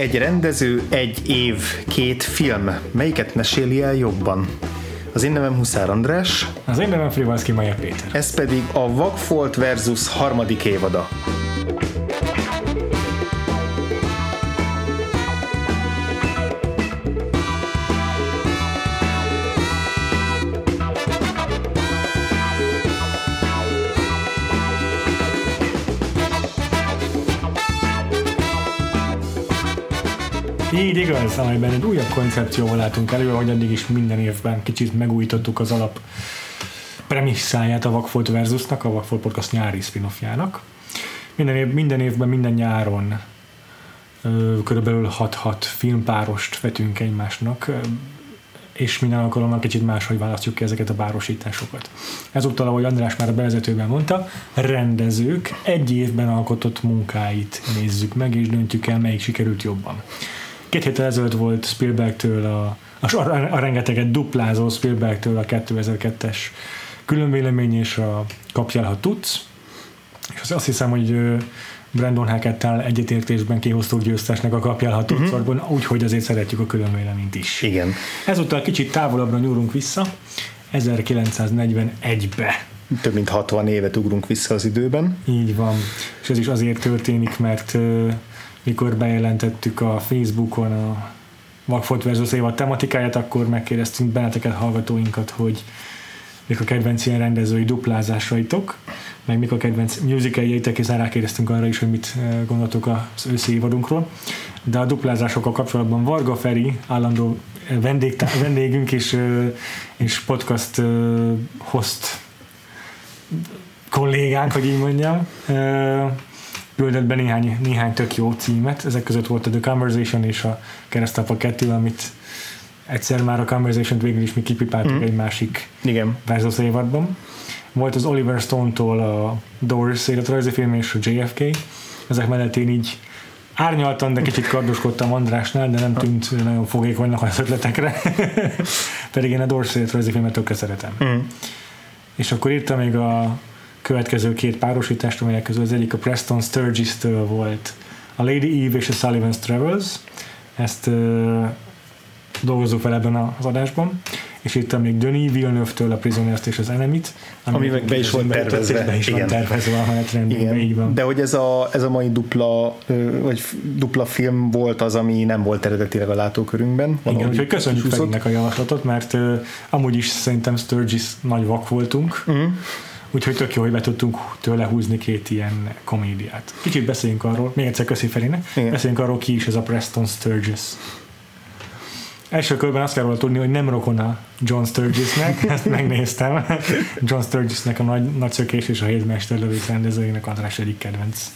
Egy rendező, egy év, két film. Melyiket meséli el jobban? Az én nevem Huszár András. Az én nevem Frivalszki Maja Péter. Ez pedig a Vagfolt versus harmadik évada. Így igaz, amelyben egy újabb koncepcióval látunk elő, hogy addig is minden évben kicsit megújítottuk az alap premisszáját a Vagfolt Versusnak, a Vagfolt Podcast nyári spin minden, év, minden évben, minden nyáron körülbelül 6-6 filmpárost vetünk egymásnak, és minden alkalommal kicsit máshogy választjuk ki ezeket a párosításokat. Ezúttal, ahogy András már a bevezetőben mondta, rendezők egy évben alkotott munkáit nézzük meg, és döntjük el, melyik sikerült jobban. Két héttel ezelőtt volt Spielbergtől a, a, a, a rengeteget duplázó Spielbergtől a 2002-es különvélemény és a kapjál, ha tudsz. És azt hiszem, hogy Brandon Hackettel egyetértésben kihoztuk győztesnek a kapjál, ha tudsz, uh-huh. úgyhogy azért szeretjük a különvéleményt is. Igen. Ezúttal kicsit távolabbra nyúlunk vissza, 1941-be. Több mint 60 évet ugrunk vissza az időben. Így van. És ez is azért történik, mert mikor bejelentettük a Facebookon a Vagfolt versus évad tematikáját, akkor megkérdeztünk benneteket, hallgatóinkat, hogy mik a kedvenc ilyen rendezői duplázásaitok, meg mik a kedvenc musicaljeitek, és rákérdeztünk arra is, hogy mit eh, gondoltok az őszi évadunkról. De a duplázásokkal kapcsolatban Varga Feri, állandó eh, vendég, vendégünk és, eh, és podcast host kollégánk, hogy így mondjam, küldött be néhány, néhány tök jó címet, ezek között volt a The Conversation és a Keresztapa 2, amit egyszer már a Conversation-t végül is mi kipipáltuk mm. egy másik Igen. versus évadban. Volt az Oliver Stone-tól a Doors életrajzi film és a JFK. Ezek mellett én így árnyaltan, de kicsit kardoskodtam Andrásnál, de nem tűnt nagyon fogékonynak az ötletekre. Pedig én a Doors életrajzi filmet tökre szeretem. Mm. És akkor írtam még a következő két párosítást, amelyek közül az egyik a Preston Sturgis-től volt a Lady Eve és a Sullivan's Travels. Ezt uh, dolgozunk fel ebben az adásban és itt még Denis Villeneuve-től a Prisoners-t és az Enemit, ami, ami meg be is volt tervezve. Be is Igen. van tervezve a menetrendben, így van. De hogy ez a, ez a mai dupla, vagy dupla film volt az, ami nem volt eredetileg a látókörünkben. Igen, úgyhogy köszönjük Ferinek a javaslatot, mert uh, amúgy is szerintem Sturgis nagy vak voltunk, uh-huh Úgyhogy tök jó, hogy be tudtunk tőle húzni két ilyen komédiát. Kicsit beszéljünk arról, még egyszer köszi Ferinek, beszéljünk arról, ki is ez a Preston Sturgis. Első körben azt kell róla tudni, hogy nem rokona John Sturgisnek, ezt megnéztem. John Sturgisnek a nagy, nagy szökés és a hétmesterlövész rendezőjének András egyik kedvenc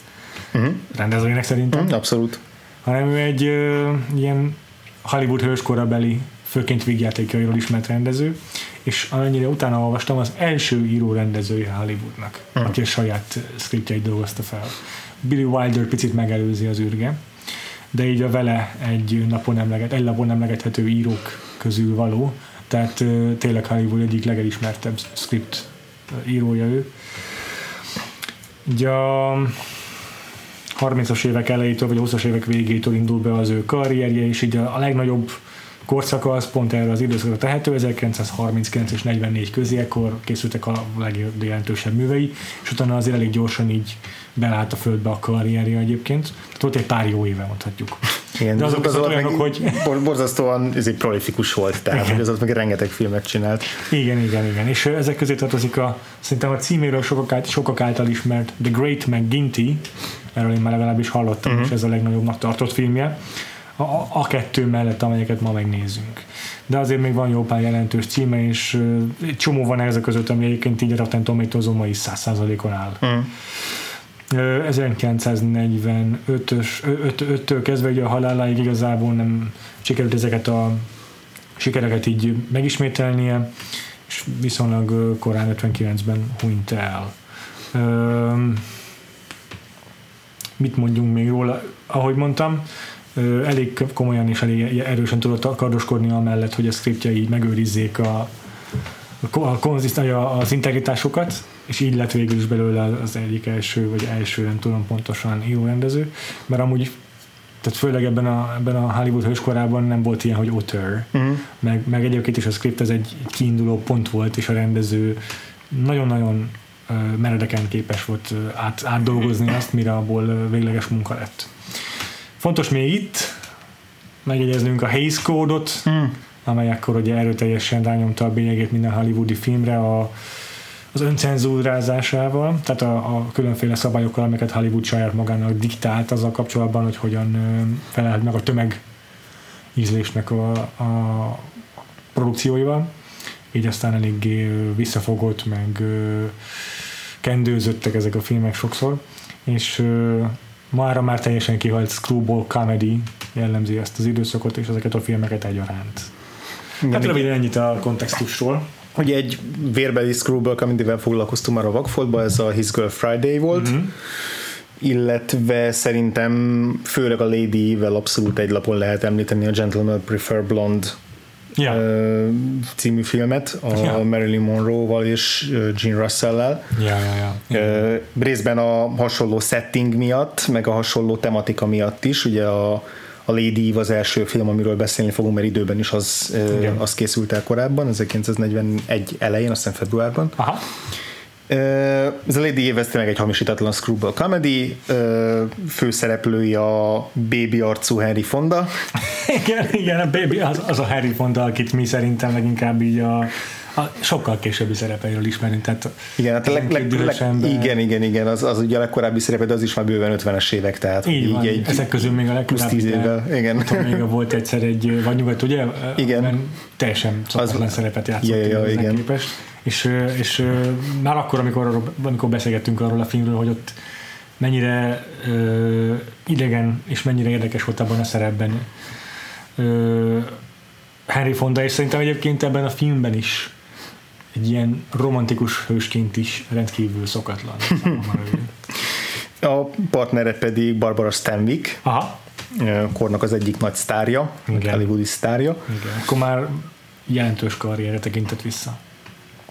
uh-huh. rendezőjének szerintem. Uh-huh, abszolút. Hanem ő egy uh, ilyen Hollywood hőskorabeli főként vígjátékairól ismert rendező, és amennyire utána olvastam, az első író rendezője Hollywoodnak, hmm. aki a saját scriptjeit dolgozta fel. Billy Wilder picit megelőzi az űrge, de így a vele egy napon emleget, egy napon emlegethető írók közül való, tehát tényleg Hollywood egyik legelismertebb script írója ő. Ugye a 30-as évek elejétől, vagy 20-as évek végétől indul be az ő karrierje, és így a legnagyobb korszaka az pont erre az időszakra tehető, 1939 és 44 közé, ekkor készültek a legjelentősebb művei, és utána azért elég gyorsan így belállt a földbe a karrierje egyébként. Tehát ott egy pár jó éve mondhatjuk. Igen, de azok az olyanok, hogy... Borzasztóan ez egy prolifikus volt, tehát igen. hogy az meg rengeteg filmet csinált. Igen, igen, igen. És ezek közé tartozik a, szerintem a címéről sokak, által, sokak által ismert The Great McGinty, erről én már legalábbis hallottam, uh-huh. és ez a legnagyobbnak tartott filmje a, a kettő mellett, amelyeket ma megnézünk. De azért még van jó pár jelentős címe, és egy csomó van ezek között, ami egyébként így a Rotten tomatoes ma is 100%-on áll. Mm. 1945-től kezdve ugye a haláláig igazából nem sikerült ezeket a sikereket így megismételnie, és viszonylag korán 59-ben hunyt el. Mit mondjunk még róla? Ahogy mondtam, elég komolyan és elég erősen tudott kardoskodni amellett, hogy a így megőrizzék a, a az integritásokat, és így lett végül is belőle az egyik első, vagy első, nem tudom pontosan írórendező, mert amúgy tehát főleg ebben a, ebben a Hollywood hőskorában nem volt ilyen, hogy author, uh-huh. meg, meg egyébként is a script ez egy kiinduló pont volt, és a rendező nagyon-nagyon meredeken képes volt át, átdolgozni azt, mire abból végleges munka lett. Fontos még itt megjegyeznünk a Hays kódot, uh-huh. amely akkor ugye erőteljesen rányomta a bélyegét minden hollywoodi filmre a az öncenzúrázásával, tehát a, a különféle szabályokkal, amiket Hollywood saját magának diktált azzal kapcsolatban, hogy hogyan felel meg a tömeg ízlésnek a, a produkcióival. Így aztán eléggé visszafogott, meg kendőzöttek ezek a filmek sokszor, és mára már teljesen kihalt screwball comedy jellemzi ezt az időszakot, és ezeket a filmeket egyaránt. Hát röviden ennyit a kontextusról hogy egy vérbeli screwball, amivel foglalkoztunk már a Vagfoltban, ez a His Girl Friday volt, mm-hmm. illetve szerintem főleg a Lady-vel abszolút egy lapon lehet említeni a Gentleman Prefer Blonde yeah. című filmet a yeah. Marilyn Monroe-val és Gene Russell-lel. Yeah, yeah, yeah. Részben a hasonló setting miatt, meg a hasonló tematika miatt is, ugye a a Lady Eve az első film, amiről beszélni fogunk, mert időben is az, az készült el korábban, 1941 elején, azt hiszem februárban. Aha. Ez a Lady Eve ez tényleg egy hamisítatlan screwball comedy, főszereplői a baby arcú Henry Fonda. igen, igen, a baby az, az a Harry Fonda, akit mi szerintem leginkább így a a sokkal későbbi szerepeiről ismerünk, tehát igen, hát a leg, leg, leg, igen, igen, igen, az, az ugye a legkorábbi szerepe, de az is már bőven 50-es évek, tehát így, így van, egy, ezek közül még a legkorábbi, évvel, igen. Tudom, még volt egyszer egy, vagy nyugat, ugye? Igen. Teljesen szokatlan szerepet játszott ja, ja, igen. képest. És, és már akkor, amikor, amikor beszélgettünk arról a filmről, hogy ott mennyire ö, idegen és mennyire érdekes volt abban a szerepben ö, Henry Fonda, és szerintem egyébként ebben a filmben is egy ilyen romantikus hősként is rendkívül szokatlan. a partnere pedig Barbara Stanwyck, Aha. kornak az egyik nagy sztárja, hollywoodi sztárja. Igen. Akkor már jelentős karrierre tekintett vissza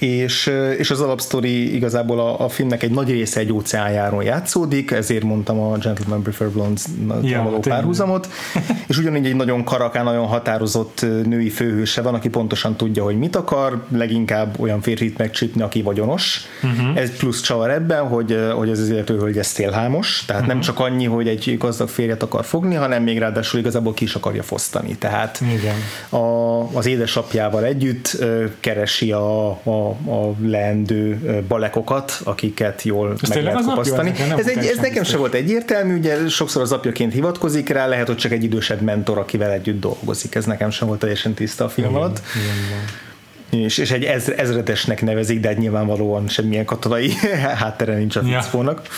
és, és az alapsztori igazából a, a filmnek egy nagy része egy óceánjáron játszódik, ezért mondtam a Gentleman Prefer Blondes ja, való párhuzamot, és ugyanígy egy nagyon karakán, nagyon határozott női főhőse van, aki pontosan tudja, hogy mit akar, leginkább olyan férfit megcsípni, aki vagyonos. Uh-huh. Ez plusz csavar ebben, hogy, hogy ez az illető hölgy ez szélhámos, tehát uh-huh. nem csak annyi, hogy egy gazdag férjet akar fogni, hanem még ráadásul igazából ki is akarja fosztani. Tehát Igen. A, az édesapjával együtt keresi a, a a leendő balekokat, akiket jól ez meg lehet kopasztani. Ez, egy, ez nekem se volt egyértelmű, ugye sokszor az apjaként hivatkozik rá, lehet, hogy csak egy idősebb mentor, akivel együtt dolgozik. Ez nekem sem volt teljesen tiszta a film igen, alatt. Igen, igen. És, és egy ezre, ezredesnek nevezik, de hát nyilvánvalóan semmilyen katonai háttere nincs a fickónak. Ja.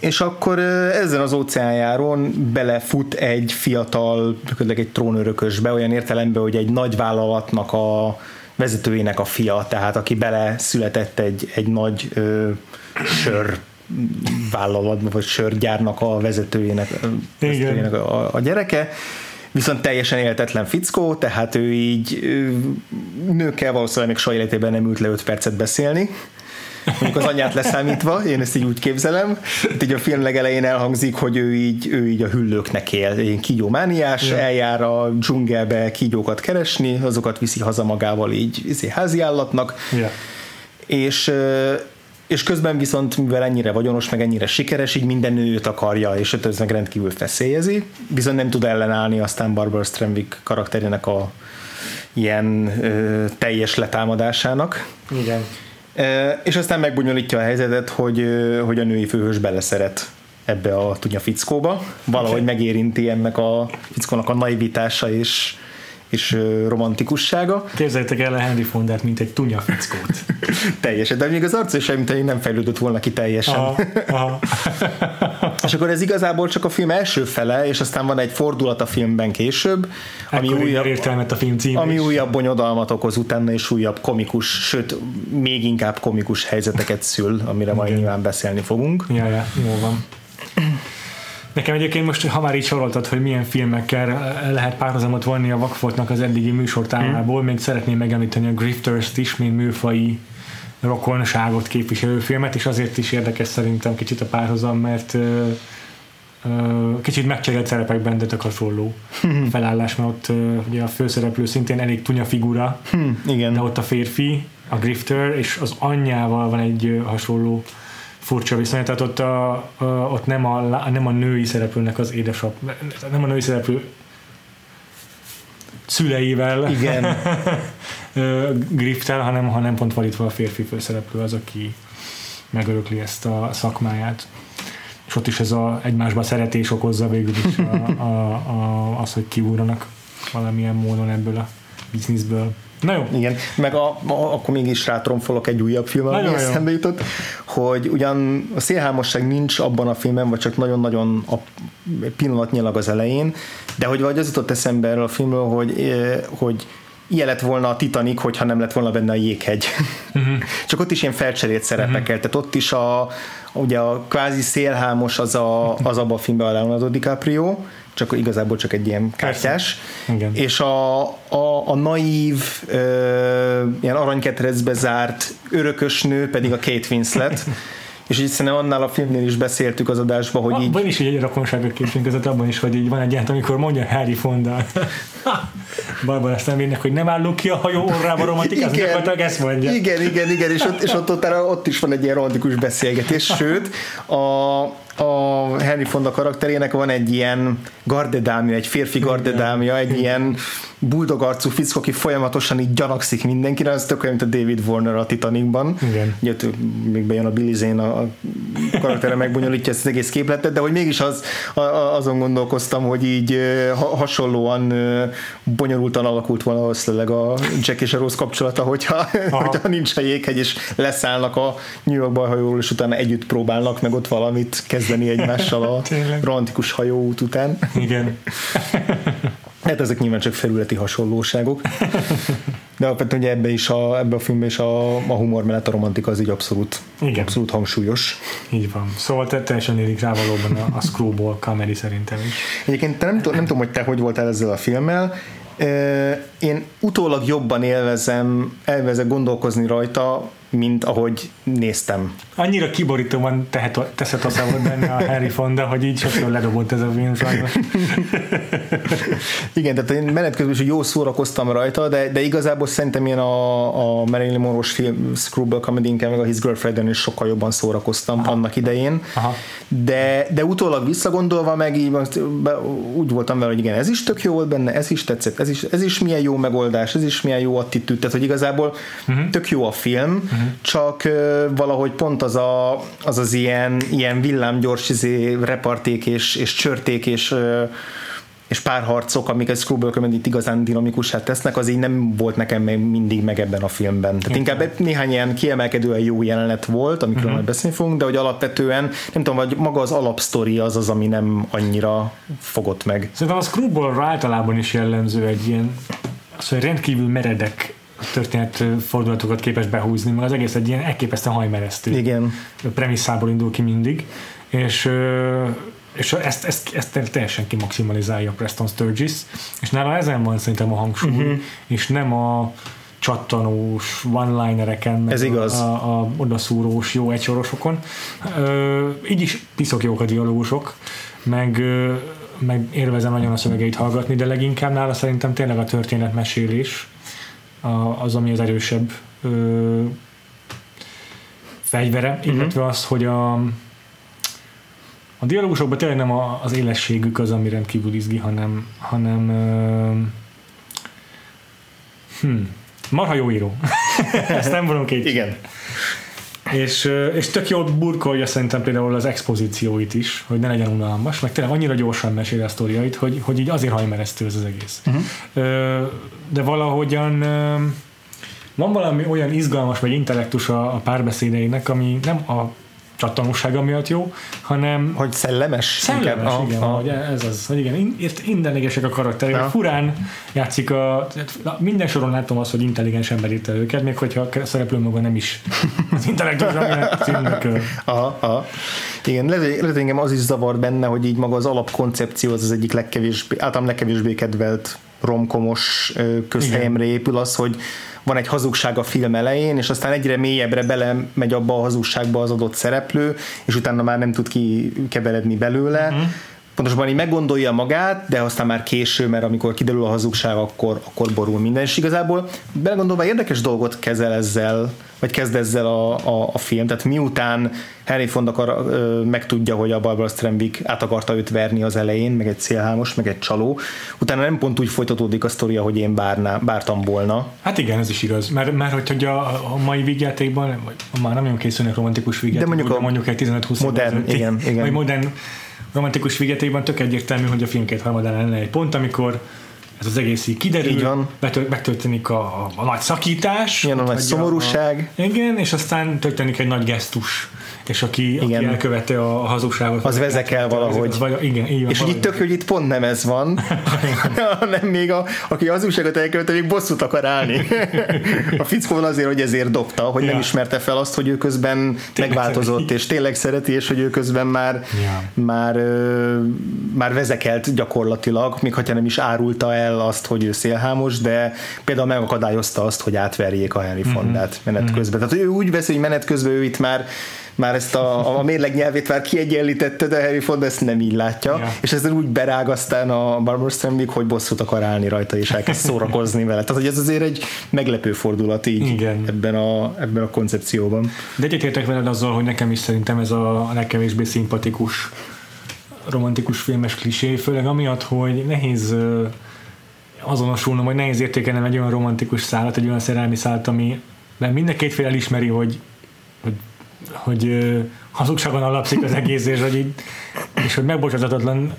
és akkor ezen az óceánjáron belefut egy fiatal, egy trónörökösbe, olyan értelemben, hogy egy nagy vállalatnak a vezetőjének a fia, tehát aki bele született egy, egy nagy ö, sör vállalatba, vagy sörgyárnak a vezetőjének, vezetőjének a, a gyereke, viszont teljesen éltetlen fickó, tehát ő így nőkkel valószínűleg még soha életében nem ült le 5 percet beszélni, mondjuk az anyát leszámítva, én ezt így úgy képzelem. Itt így a film legelején elhangzik, hogy ő így, ő így a hüllőknek él, ilyen kígyómániás, yeah. eljár a dzsungelbe kígyókat keresni, azokat viszi haza magával így izé, háziállatnak, yeah. és és közben viszont, mivel ennyire vagyonos, meg ennyire sikeres, így minden nőt akarja, és ez meg rendkívül feszélyezi, viszont nem tud ellenállni aztán Barbara Streisand karakterének a ilyen ö, teljes letámadásának. Igen. És aztán megbonyolítja a helyzetet, hogy, hogy a női főhős beleszeret ebbe a tudja fickóba. Valahogy okay. megérinti ennek a fickónak a naivitása és, és romantikussága. Képzeljétek el a Henry Fondát, mint egy tunya fickót. teljesen, de még az arca is mint nem fejlődött volna ki teljesen. Aha, aha. és akkor ez igazából csak a film első fele, és aztán van egy fordulat a filmben később, ami Ekkor újabb, értelmet a film cím ami is. újabb bonyodalmat okoz utána, és újabb komikus, sőt, még inkább komikus helyzeteket szül, amire majd nyilván beszélni fogunk. Ja, ja, jó van. Nekem egyébként most, ha már így soroltad, hogy milyen filmekkel lehet párhuzamot vonni a Vakfoltnak az eddigi műsortámából, hmm. még szeretném megemlíteni a Grifters-t is, mint műfai rokonságot képviselő filmet, és azért is érdekes szerintem kicsit a párhuzam, mert kicsit megcserélt szerepekben, de tök hasonló felállás, mert ott ugye a főszereplő szintén elég tunya figura, Hm, igen. de ott a férfi, a grifter, és az anyjával van egy hasonló furcsa viszony, tehát ott, a, a, ott nem, a, nem a női szereplőnek az édesap, nem a női szereplő szüleivel Igen. griftel, hanem, hanem pont fordítva a férfi főszereplő az, aki megörökli ezt a szakmáját. És ott is ez a egymásba szeretés okozza végül is a, a, a, az, hogy kiúranak valamilyen módon ebből a bizniszből. Na jó, Igen, meg a, a, akkor mégis rátromfolok egy újabb film, ami jó. eszembe jutott, hogy ugyan a szélhámosság nincs abban a filmben, vagy csak nagyon-nagyon a pillanatnyilag az elején, de hogy vagy az jutott eszembe erről a filmről, hogy, eh, hogy ilyen lett volna a Titanic, hogyha nem lett volna benne a jéghegy. Mhm. Csak ott is ilyen felcserélt szerepekkel, tehát ott is a, ugye a kvázi szélhámos az, a, az abban a filmben a Leonardo DiCaprio, csak igazából csak egy ilyen kártyás. Igen. És a, a, a naív, ö, ilyen aranyketrecbe zárt örökös nő pedig a Kate Winslet. és így szerintem annál a filmnél is beszéltük az adásban, hogy így Abban is egy rokonság a képzünk között, abban is, hogy így van egy ilyen, amikor mondja Harry Fonda Barbara Stanwycknek, hogy nem állunk ki a hajó orrába romantikázni, gyakorlatilag ezt mondja. Igen, igen, igen, és ott, és ott, ott, ott is van egy ilyen romantikus beszélgetés, sőt, a, a Henry Fonda karakterének van egy ilyen gardedámja, egy férfi gardedámja, egy ilyen buldogarcú fickó, aki folyamatosan így gyanakszik mindenkire, az tök olyan, mint a David Warner a Titanicban. Igen. Ugye még bejön a Billy Zane, a, karaktere megbonyolítja ezt az egész képletet, de hogy mégis az, a, azon gondolkoztam, hogy így ha, hasonlóan bonyolultan alakult volna valószínűleg a Jack és a Rose kapcsolata, hogyha, hogyha nincs a jéghegy, és leszállnak a New Yorkba a hajóról, és utána együtt próbálnak meg ott valamit kezdeni egymással a romantikus hajóút után. Igen. Hát ezek nyilván csak felületi hasonlóságok. De alapvetően ugye ebbe is a, ebbe a filmben is a, a humor mellett a romantika az így abszolút, Igen. abszolút hangsúlyos. Így van. Szóval te teljesen érik rá valóban a, a screwball comedy szerintem is. Egyébként te nem, tudom- nem tudom, hogy te hogy voltál ezzel a filmmel. Én utólag jobban élvezem, elvezek gondolkozni rajta, mint ahogy néztem. Annyira kiborítóan tehet, teszett a volt benne a Harry Fonda, hogy így sokszor ledobott ez a film sajnos. Igen, tehát én menet közben is jó szórakoztam rajta, de, de igazából szerintem én a, a Marilyn Monroe-s film Screwball comedy meg a His Girlfriend-en is sokkal jobban szórakoztam Aha. annak idején. Aha. De, de utólag visszagondolva meg így úgy voltam vele, hogy igen, ez is tök jó volt benne, ez is tetszett, ez is, ez is milyen jó megoldás, ez is milyen jó attitűd, tehát hogy igazából uh-huh. tök jó a film, uh-huh. Csak ö, valahogy pont az a, az, az ilyen, ilyen villámgyors izé, reparték és, és csörték és ö, és párharcok, amik a Screwball comedy igazán dinamikussá tesznek, az így nem volt nekem még mindig meg ebben a filmben. Tehát inkább egy- néhány ilyen kiemelkedően jó jelenet volt, amikről uh-huh. majd beszélni fogunk, de hogy alapvetően nem tudom, vagy maga az alapsztori az az, ami nem annyira fogott meg. Szerintem a screwball általában is jellemző egy ilyen az, hogy rendkívül meredek történet fordulatokat képes behúzni, meg az egész egy ilyen elképesztően hajmeresztő Igen. premisszából indul ki mindig, és, és ezt, ezt, ezt teljesen kimaximalizálja Preston Sturgis, és nála ezen van szerintem a hangsúly, uh-huh. és nem a csattanós one-linereken, Ez igaz. a, a, a odaszúrós jó egysorosokon. Ö, így is piszok jók a dialógusok, meg, ö, meg élvezem nagyon a szövegeit hallgatni, de leginkább nála szerintem tényleg a történetmesélés az, ami az erősebb ö, fegyvere, Mhm. illetve az, hogy a, a dialógusokban tényleg nem a, az élességük az, ami rendkívül izgi, hanem, hanem ö, hm, marha jó író. Ezt nem vonunk így. Igen. És, és tök jól burkolja szerintem például az expozícióit is, hogy ne legyen unalmas, meg tényleg annyira gyorsan mesél a sztoriait, hogy, hogy így azért hajmeresztő ez az egész. Uh-huh. De valahogyan van valami olyan izgalmas vagy intellektus a, a párbeszédeinek, ami nem a csattanósága miatt jó, hanem Hogy szellemes? Szellemes, inkább. Aha, igen, aha. ahogy ez az, hogy igen, in- ért- mindenlegesek a karakterek, Ja. furán játszik a, minden soron látom azt, hogy intelligens ember írta őket, még hogyha a szereplő maga nem is az intellektus, aminek Aha, aha. Igen, lehet, hogy- lehet, hogy engem az is zavar benne, hogy így maga az alapkoncepció az az egyik legkevésbé, általán legkevésbé kedvelt romkomos közhelyemre épül az, hogy van egy hazugság a film elején, és aztán egyre mélyebbre bele megy abba a hazugságba az adott szereplő, és utána már nem tud kikeveredni belőle. Uh-huh. pontosabban így meggondolja magát, de aztán már késő, mert amikor kiderül a hazugság, akkor, akkor borul minden. És igazából belegondolva érdekes dolgot kezel ezzel, vagy kezd ezzel a, a, a film. Tehát miután Henry Fonda akar, ö, megtudja, hogy a Barbara Streisand át akarta őt verni az elején, meg egy szélhámos, meg egy csaló, utána nem pont úgy folytatódik a sztoria, hogy én bárná, bártam volna. Hát igen, ez is igaz, mert, mert hogy a, a mai vígjátékban, vagy már nem nagyon készülnek romantikus vígjáték, De mondjuk a mondjuk egy 15-20 modern, év igen, igen. Vagy modern romantikus vigetében tök egyértelmű, hogy a film két harmadán lenne egy pont, amikor ez az egész így kiderül, Így van. megtörténik a, a, a nagy szakítás, Ilyen a nagy szomorúság. A, igen, és aztán történik egy nagy gesztus, és aki, aki Igen. elkövette a, a hazugságot, Az vezekel valahogy. Az, vagy, igen, így van, És hogy itt valahogy. tök, hogy itt pont nem ez van, hanem még a, aki az újságot elkövette, még bosszút akar állni. A fickóval azért, hogy ezért dobta, hogy nem Ja. ismerte fel azt, hogy ő közben megváltozott, szereti. és tényleg szereti, és hogy ő közben már, Ja. már, már vezekelt gyakorlatilag, még ha nem is árulta el azt, hogy ő szélhámos, de például megakadályozta azt, hogy átverjék a Henry Fondát menet közben. Tehát ő úgy veszi, hogy menet közben ő itt már már ezt a, a mérleg nyelvét már kiegyenlítette, de Harry Fonda ezt nem így látja, Ja. és ezzel úgy berág aztán a Barbara Streisand hogy bosszút akar állni rajta, és elkezd szórakozni vele. Tehát, hogy ez azért egy meglepő fordulat így Igen. ebben a, ebben a koncepcióban. De egyetértek veled azzal, hogy nekem is szerintem ez a, legkevésbé szimpatikus romantikus filmes klisé, főleg amiatt, hogy nehéz azonosulnom, vagy nehéz értékelnem egy olyan romantikus szállat, egy olyan szerelmi szállat, ami nem mind a két fél elismeri, hogy, hogy, hogy ö, hazugságon alapszik az egész, és hogy, így, és hogy megbocsátatatlan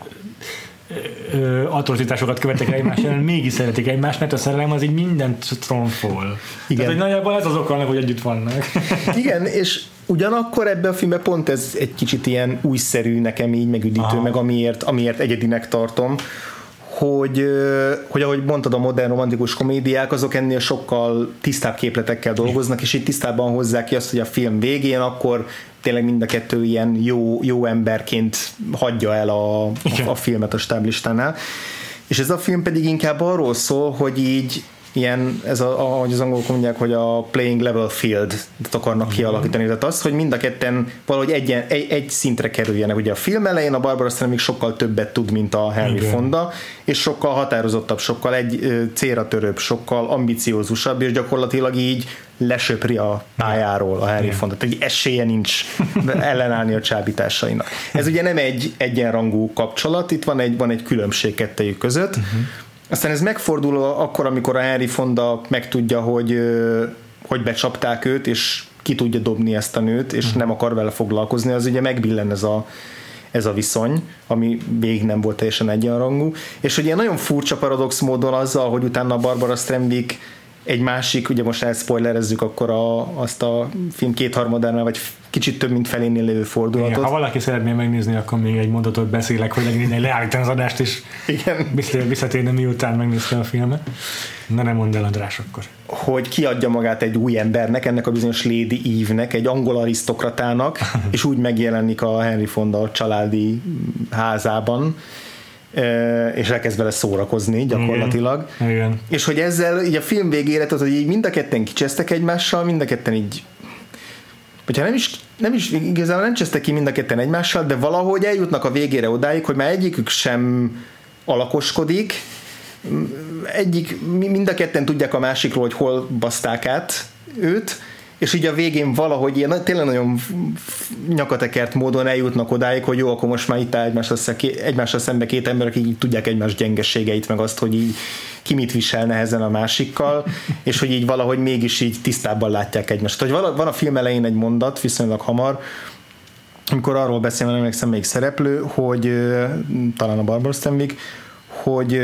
atrocitásokat követek el egymás ellen, mégis szeretik egymást, mert a szerelem az így mindent tronfol. Igen. Tehát, hogy nagyjából ez az oka annak, hogy együtt vannak. Igen, és ugyanakkor ebben a filmben pont ez egy kicsit ilyen újszerű nekem így megüdítő, Aha. meg amiért, amiért egyedinek tartom, hogy, hogy ahogy mondtad, a modern romantikus komédiák, azok ennél sokkal tisztább képletekkel dolgoznak, és így tisztában hozzák ki azt, hogy a film végén akkor tényleg mind a kettő ilyen jó, jó emberként hagyja el a, a, a filmet a stáblistánál. És ez a film pedig inkább arról szól, hogy így ilyen, ez a, ahogy az angolok mondják, hogy a playing level field akarnak kialakítani. Tehát az, hogy mind a ketten valahogy egyen, egy, egy szintre kerüljenek. Ugye a film elején a Barbara Streisand még sokkal többet tud, mint a Henry Igen. Fonda, és sokkal határozottabb, sokkal egy célra törőbb, sokkal ambiciózusabb, és gyakorlatilag így lesöpri a pályáról a Henry. Fonda. Tehát egy esélye nincs ellenállni a csábításainak. Ez ugye nem egy egyenrangú kapcsolat, itt van egy, van egy különbség kettejük között. Uh-huh. Aztán ez megfordul akkor, amikor a Henry Fonda megtudja, hogy, hogy becsapták őt, és ki tudja dobni ezt a nőt, és uh-huh. nem akar vele foglalkozni, az ugye megbillen ez a, ez a viszony, ami még nem volt teljesen egyenrangú, és ilyen nagyon furcsa paradox módon azzal, hogy utána Barbara Streisand egy másik, ugye most elspoilerezzük akkor a, azt a film kétharmadánál, vagy kicsit több, mint felénél lévő fordulatot. Igen, ha valaki szeretné megnézni, akkor még egy mondatot beszélek, hogy legyen leállítani az adást, és Igen. vissza- visszatérne miután megnézte a filmet. Na nem mondd el, András, akkor. hogy kiadja magát egy új embernek, ennek a bizonyos Lady Eve-nek, egy angol arisztokratának, és úgy megjelenik a Henry Fonda családi házában, és elkezd vele szórakozni gyakorlatilag. Igen. És hogy ezzel így a film végére, tehát hogy így mind a ketten kicsesztek egymással, mind a ketten így hogyha nem is, nem is igazából nem csesztek ki mind a ketten egymással, de valahogy eljutnak a végére odáig, hogy már egyikük sem alakoskodik, egyik, mi- mind a ketten tudják a másikról, hogy hol baszták át őt, és így a végén valahogy ilyen tényleg nagyon nyakatekert módon eljutnak odáig, hogy jó, akkor most már itt áll egymással, egymással szembe két ember, akik így tudják egymás gyengeségeit, meg azt, hogy így ki mit visel nehezen a másikkal, és hogy így valahogy mégis így tisztábban látják egymást. Hogy van a film elején egy mondat, viszonylag hamar, amikor arról beszél, nem emlékszem még szereplő, hogy talán a Barbara Stanwyck, hogy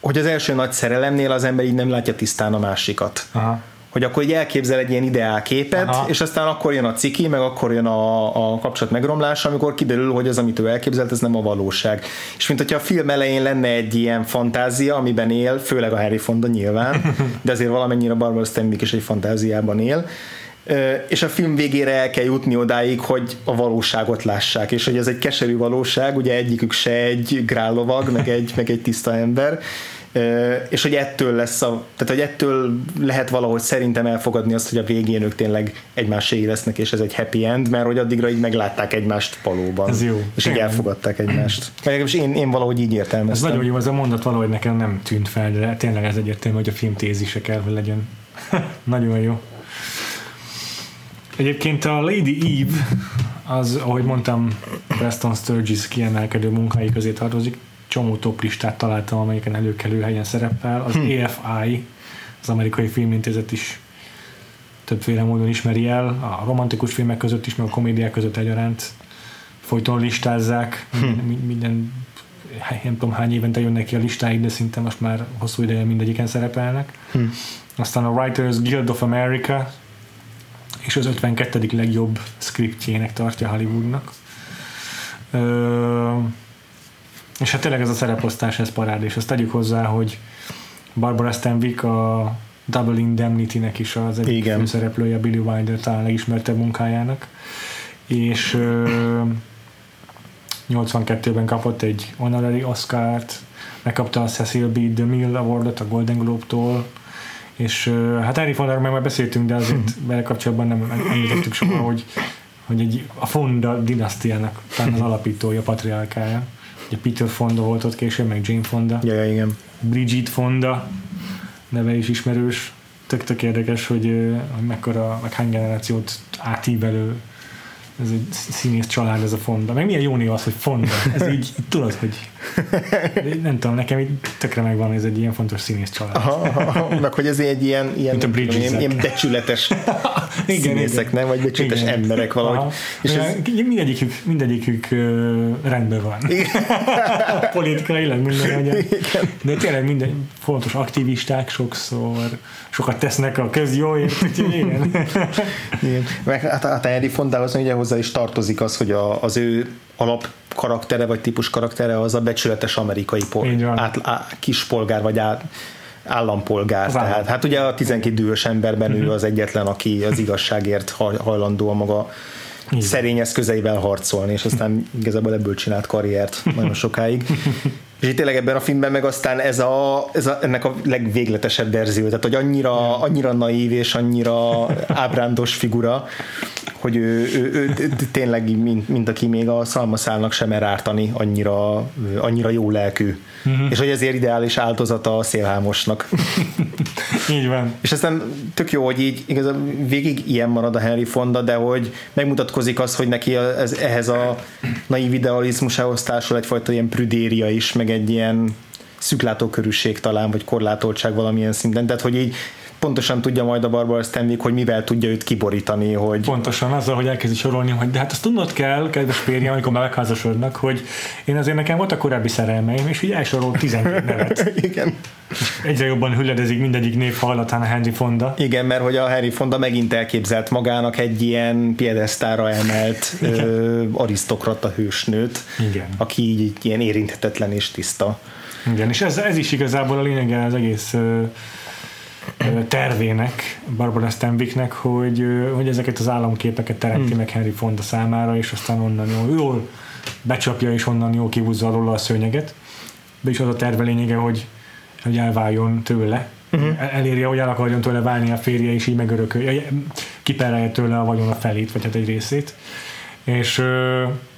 hogy az első nagy szerelemnél az ember így nem látja tisztán a másikat. Aha. Hogy akkor így elképzel egy ilyen ideálképet, Aha. és aztán akkor jön a ciki, meg akkor jön a, a kapcsolat megromlása, amikor kiderül, hogy az, amit ő elképzelt, ez nem a valóság. És mint hogyha a film elején lenne egy ilyen fantázia, amiben él, főleg a Harry Fonda nyilván, de azért valamennyire Barbara Stanwyck is egy fantáziában él, és a film végére el kell jutni odáig, hogy a valóságot lássák, és hogy ez egy keserű valóság, ugye egyikük se egy grállovag, meg egy, meg egy tiszta ember, és hogy ettől lesz a, tehát hogy ettől lehet valahogy szerintem elfogadni azt, hogy a végén ők tényleg egymásé lesznek, és ez egy happy end, mert hogy addigra így meglátták egymást valóban. Ez jó. És így elfogadták egymást. Vagy én, én valahogy így értelmeztem. Ez nagyon jó, ez a mondat valahogy nekem nem tűnt fel, de tényleg ez egyértelmű, hogy a film tézise kell, hogy legyen. nagyon jó. Egyébként a Lady Eve, az, ahogy mondtam, Preston Sturgis kiemelkedő munkái közé tartozik, csomó top listát találtam, amelyiken előkelő helyen szerepel. Az hm. EFI, az amerikai filmintézet is többféle módon ismeri el, a romantikus filmek között is, meg a komédiák között egyaránt folyton listázzák, hm. minden, minden nem tudom hány évente jönnek ki a listáig, de szinte most már hosszú ideje mindegyiken szerepelnek. Hm. Aztán a Writers Guild of America, és az 52. legjobb scriptjének tartja Hollywoodnak. Ö, és hát tényleg ez a szereposztás, ez parád, és azt tegyük hozzá, hogy Barbara Stanwyck a Double Indemnity-nek is az egyik Igen. főszereplője, Billy Wilder talán legismertebb munkájának, és ö, 82-ben kapott egy honorary Oscar-t, megkapta a Cecil B. DeMille Awardot a Golden Globe-tól, és hát Harry Fondáról meg már beszéltünk, de azért vele kapcsolatban nem említettük soha, hogy, hogy egy, a Fonda dinasztiának talán az alapítója, patriálkája. Ugye Peter Fonda volt ott később, meg Jane Fonda. Ja, ja, igen. Bridget Fonda neve is ismerős. Tök-tök érdekes, hogy, hogy mekkora, meg hány generációt átívelő ez egy színész család, ez a Fonda. Meg milyen jó név az, hogy Fonda. Ez így, tudod, hogy nem tudom, nekem így tökre megvan, ez egy ilyen fontos színész család. Aha, aha, meg hogy ez egy ilyen, ilyen, a ilyen, ilyen becsületes igen, színészek, igen. nem? Vagy becsületes igen. emberek valahogy. Aha. És ez... mindegyikük, mindegyikük uh, rendben van. Politikailag minden De tényleg minden fontos aktivisták sokszor, sokat tesznek a közjóért, úgyhogy igen. igen. Meg hát a Henry Fondához ugye hozzá is tartozik az, hogy a, az ő alap karaktere vagy típus karaktere az a becsületes amerikai pol, át, á, kispolgár vagy át, állampolgár. Vállal. Tehát, hát ugye a 12 dühös emberben uh-huh. ő az egyetlen, aki az igazságért hajlandó a maga igen. szerény eszközeivel harcolni, és aztán igazából ebből csinált karriert nagyon sokáig. És itt tényleg ebben a filmben meg aztán ez a, ez a, ennek a legvégletesebb verzió, tehát hogy annyira, annyira naív és annyira ábrándos figura, hogy ő, ő, ő, tényleg, mint, mint aki még a szalmaszálnak sem mer ártani, annyira, annyira jó lelkű. Uh-huh. És hogy ezért ideális áldozata a szélhámosnak. így van. És aztán tök jó, hogy így igazából végig ilyen marad a Henry Fonda, de hogy megmutatkozik az, hogy neki ez, ehhez a naív idealizmusához társul egyfajta ilyen prüdéria is, meg egy ilyen szüklátókörűség talán, vagy korlátoltság valamilyen szinten. Tehát, hogy így pontosan tudja majd a Barbara Stanwyck, hogy mivel tudja őt kiborítani, hogy... Pontosan azzal, hogy elkezdi sorolni, hogy de hát azt tudnod kell, kedves férjem, amikor megházasodnak, hogy én azért nekem volt a korábbi szerelmeim, és így elsorol 12 nevet. Igen. Egyre jobban hülledezik mindegyik név hallatán a Henry Fonda. Igen, mert hogy a Henry Fonda megint elképzelt magának egy ilyen piedesztára emelt ö, arisztokrata hősnőt, Igen. aki így ilyen érinthetetlen és tiszta. Igen, és ez, ez is igazából a lényege az egész ö, tervének, Barbara Stanwycknek, hogy, hogy ezeket az államképeket teremti hmm. meg Henry Fonda számára, és aztán onnan jól, jól becsapja, és onnan jól kihúzza róla a szőnyeget. De is az a terve lényege, hogy, hogy elváljon tőle, uh-huh. elérje, hogy el akarjon tőle válni a férje, és így megörökölje, kiperelje tőle a vagyon a felét, vagy hát egy részét. És,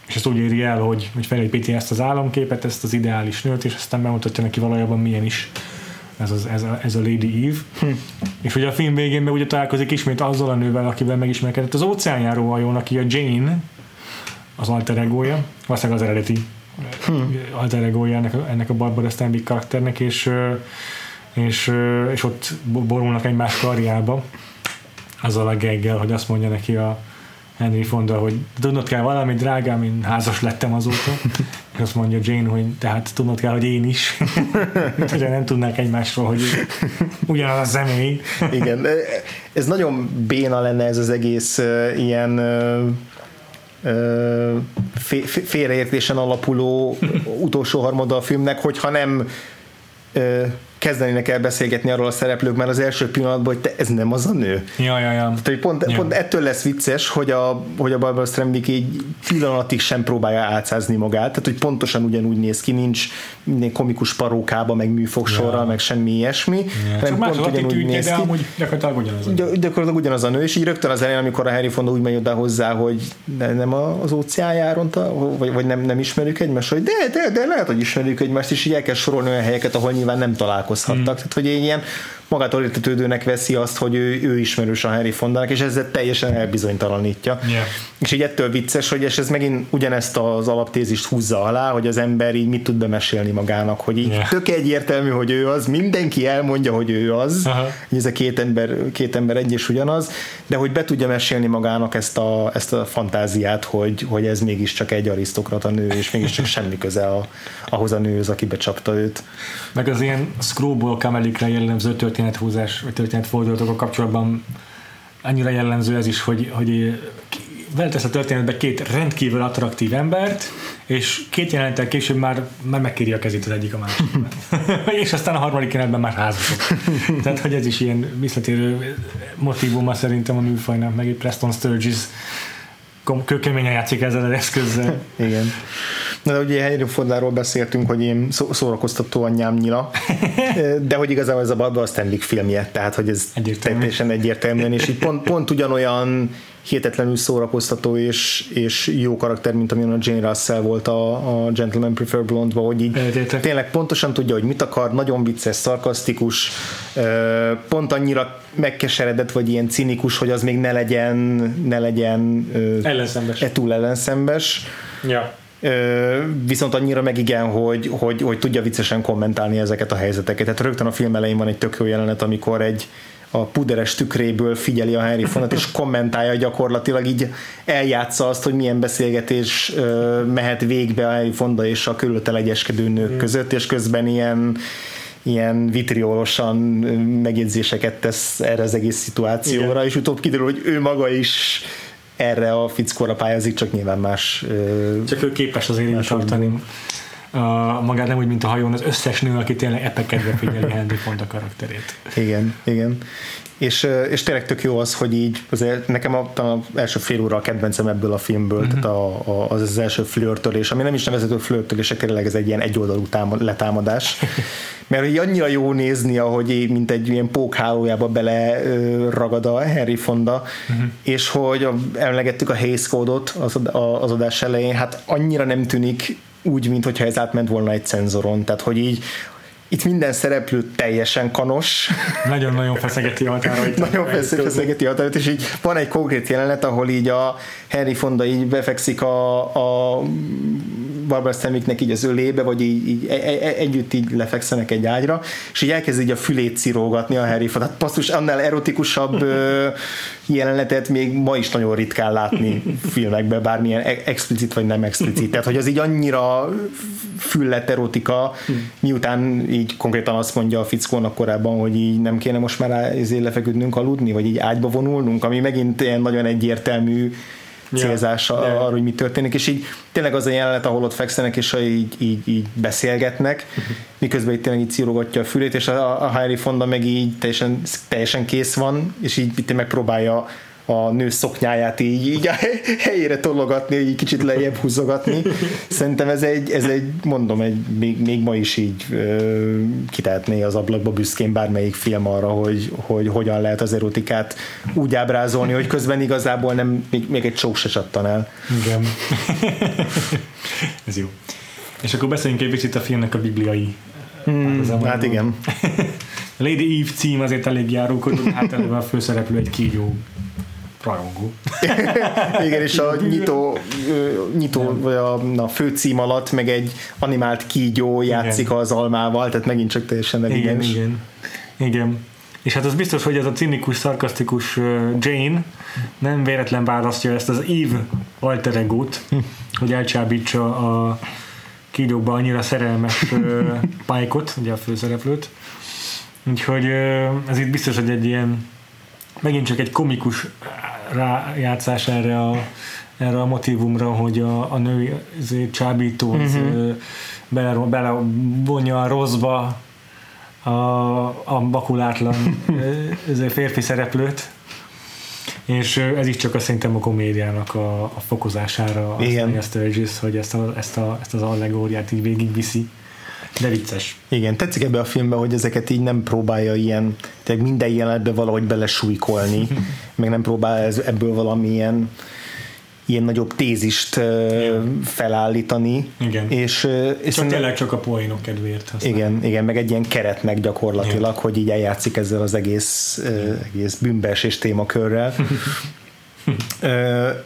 és ezt úgy éri el, hogy, hogy felépíti ezt az államképet, ezt az ideális nőt, és aztán bemutatja neki valójában milyen is ez, az, ez, a, ez a Lady Eve, hm. és ugye a film végén meg ugye találkozik ismét azzal a nővel, akivel megismerkedett az óceánjáró hajón, aki a Jane, az alter egója, valószínűleg az eredeti hm. alter egója ennek, ennek a Barbara Stanwyck karakternek, és, és, és ott borulnak egymás karjába, azzal a geggel, hogy azt mondja neki a Henry Fonda, hogy tudnod kell valami, drágám, én házas lettem azóta. Azt mondja Jane, hogy tehát tudnod kell, hogy én is. Ugye nem tudnák egymásról, hogy ugyanaz a személy. Igen, ez nagyon béna lenne ez az egész uh, ilyen uh, félreértésen alapuló utolsó harmada a filmnek, hogyha nem uh, kezdenének el beszélgetni arról a szereplők már az első pillanatban, hogy te, ez nem az a nő. Ja, ja, ja. Tehát, hogy pont, ja. pont ettől lesz vicces, hogy a, hogy a Barbara Streisand így pillanatig sem próbálja átszázni magát, tehát hogy pontosan ugyanúgy néz ki, nincs minden komikus parókába, meg műfogsorral, ja. meg semmi ilyesmi, ja. Csak pont ugyanúgy néz ki. De amúgy gyakorlatilag ugyanaz a nő. Gyakorlatilag ugyanaz a nő, és így rögtön az elején, amikor a Harry Fonda úgy megy oda hozzá, hogy nem az óceán járonta, vagy, vagy nem, nem ismerjük egymást, hogy de, de, de lehet, hogy ismerjük egymást, és így el kell sorolni olyan helyeket, ahol nyilván nem találkozhattak. Mm. Tehát, hogy ilyen magától értetődőnek veszi azt, hogy ő, ő ismerős a Harry Fondának, és ezzel teljesen elbizonytalanítja. Yeah. És így ettől vicces, hogy és ez megint ugyanezt az alaptézist húzza alá, hogy az ember így mit tud bemesélni magának, hogy így yeah. tök egyértelmű, hogy ő az, mindenki elmondja, hogy ő az, uh-huh. hogy ez a két ember, két ember egy és ugyanaz, de hogy be tudja mesélni magának ezt a, ezt a fantáziát, hogy, hogy ez mégiscsak egy arisztokrata nő, és mégiscsak semmi köze a, ahhoz a nőhöz, aki becsapta őt. Meg az ilyen screwball kamelikre jellemző történethúzás, vagy történetfordulatokkal kapcsolatban annyira jellemző ez is, hogy, hogy veletesz a történetbe két rendkívül attraktív embert, és két jelenettel később már, már megkéri a kezét az egyik a másikban. és aztán a harmadik jelenetben már házasok. Tehát, hogy ez is ilyen visszatérő motivuma szerintem a műfajnak, meg egy Preston Sturges kőkeményen játszik ezzel az eszközzel. Igen. Na, de ugye Henry Fondáról beszéltünk, hogy én szórakoztató anyám nyila, de hogy igazából ez a Barbara Stanley filmje, tehát hogy ez Egyértelmű. teljesen egyértelműen, és így pont, pont ugyanolyan hihetetlenül szórakoztató és, és jó karakter, mint amilyen a Jane Russell volt a, a Gentleman Prefer blonde hogy így Egyetlen. tényleg pontosan tudja, hogy mit akar, nagyon vicces, szarkasztikus, pont annyira megkeseredett, vagy ilyen cinikus, hogy az még ne legyen ne legyen ellenszembes. E túl ellenszembes. Ja. Viszont annyira meg igen, hogy, hogy, hogy tudja viccesen kommentálni ezeket a helyzeteket. Tehát rögtön a film elején van egy tök jó jelenet, amikor egy, a puderes tükréből figyeli a Harry Fonat, és kommentálja gyakorlatilag, így eljátsza azt, hogy milyen beszélgetés mehet végbe a Harry Fonda és a körülötte legyeskedő nők mm. között, és közben ilyen ilyen vitriolosan megjegyzéseket tesz erre az egész szituációra, Igen. és utóbb kiderül, hogy ő maga is erre a fickóra pályázik, csak nyilván más... Csak ő képes azért így tartani magát nem úgy, mint a hajón, az összes nő, aki tényleg epekedve figyeli Henry Fonda karakterét. Igen, igen. És, és tényleg tök jó az, hogy így, azért nekem a, a első fél óra a kedvencem ebből a filmből, mm-hmm. tehát a, a, az az első flörtölés, ami nem is nevezhető flörtölés, tényleg ez egy ilyen egyoldalú támad, letámadás. Mert így annyira jó nézni, ahogy így, mint egy ilyen pókhálójába bele ragad a Henry Fonda, mm-hmm. és hogy emlegettük a Hays Code-ot az, az adás elején, hát annyira nem tűnik úgy, mintha ez átment volna egy cenzoron, tehát hogy így itt minden szereplő teljesen kanos. Nagyon-nagyon feszegeti határait. Nagyon feszegeti határait, és így van egy konkrét jelenet, ahol így a Henry Fonda így befekszik a, a Barbara Stanwycknek így az ölébe, vagy így, így e, e, e, együtt így lefekszenek egy ágyra, és így elkezd így a fülét cirógatni a Harry Fonda. Hát passzus, annál erotikusabb jelenetet még ma is nagyon ritkán látni filmekben, bármilyen explicit vagy nem explicit. Tehát, hogy az így annyira füllet erotika, miután így konkrétan azt mondja a fickónak korábban, hogy így nem kéne most már ezért lefeküdnünk aludni, vagy így ágyba vonulnunk, ami megint ilyen nagyon egyértelmű célzása yeah. arra, hogy mi történik, és így tényleg az a jelenet, ahol ott fekszenek, és így, így, így beszélgetnek, miközben itt tényleg így círogatja a fülét, és a, a Harry Fonda meg így teljesen, teljesen kész van, és így itt megpróbálja a nő szoknyáját így, így a helyére tologatni, így kicsit lejjebb húzogatni. Szerintem ez egy, ez egy mondom, egy, még, még ma is így ö, kitehetné az ablakba büszkén bármelyik film arra, hogy, hogy hogyan lehet az erotikát úgy ábrázolni, hogy közben igazából nem, még, még egy csók se csattan el. Igen. ez jó. És akkor beszéljünk egy picit a filmnek a bibliai Hmm, hát igen. Lady Eve cím azért elég járókodó, hát előbb a főszereplő egy kígyó rajongó. Igen, és a nyitó, nyitó vagy a, a főcím alatt meg egy animált kígyó játszik igen. az almával, tehát megint csak teljesen igen, igen, igen. igen. És hát az biztos, hogy ez a cinikus, szarkasztikus Jane nem véletlen választja ezt az Eve alter egót, hogy elcsábítsa a kígyókba annyira szerelmes Pike-ot, ugye a főszereplőt. Úgyhogy ez itt biztos, hogy egy ilyen megint csak egy komikus rájátszás erre a, erre a motivumra, hogy a, a nő csábító uh-huh. bele, bele vonja a rosszba a, a bakulátlan férfi szereplőt, és ez is csak a szerintem a komédiának a, a fokozására Igen. a Sturgis, hogy ezt, a, ezt, a, ezt az allegóriát így végigviszi. De vicces. Igen, tetszik ebbe a filmbe, hogy ezeket így nem próbálja ilyen, tényleg minden jelenetbe valahogy belesújkolni, meg nem próbál ez, ebből valamilyen ilyen nagyobb tézist ö, felállítani. Igen. És, és Csak tényleg csak a poénok kedvéért használ. igen, igen, meg egy ilyen keretnek gyakorlatilag, hogy így eljátszik ezzel az egész, ö, egész bűnbeesés témakörrel.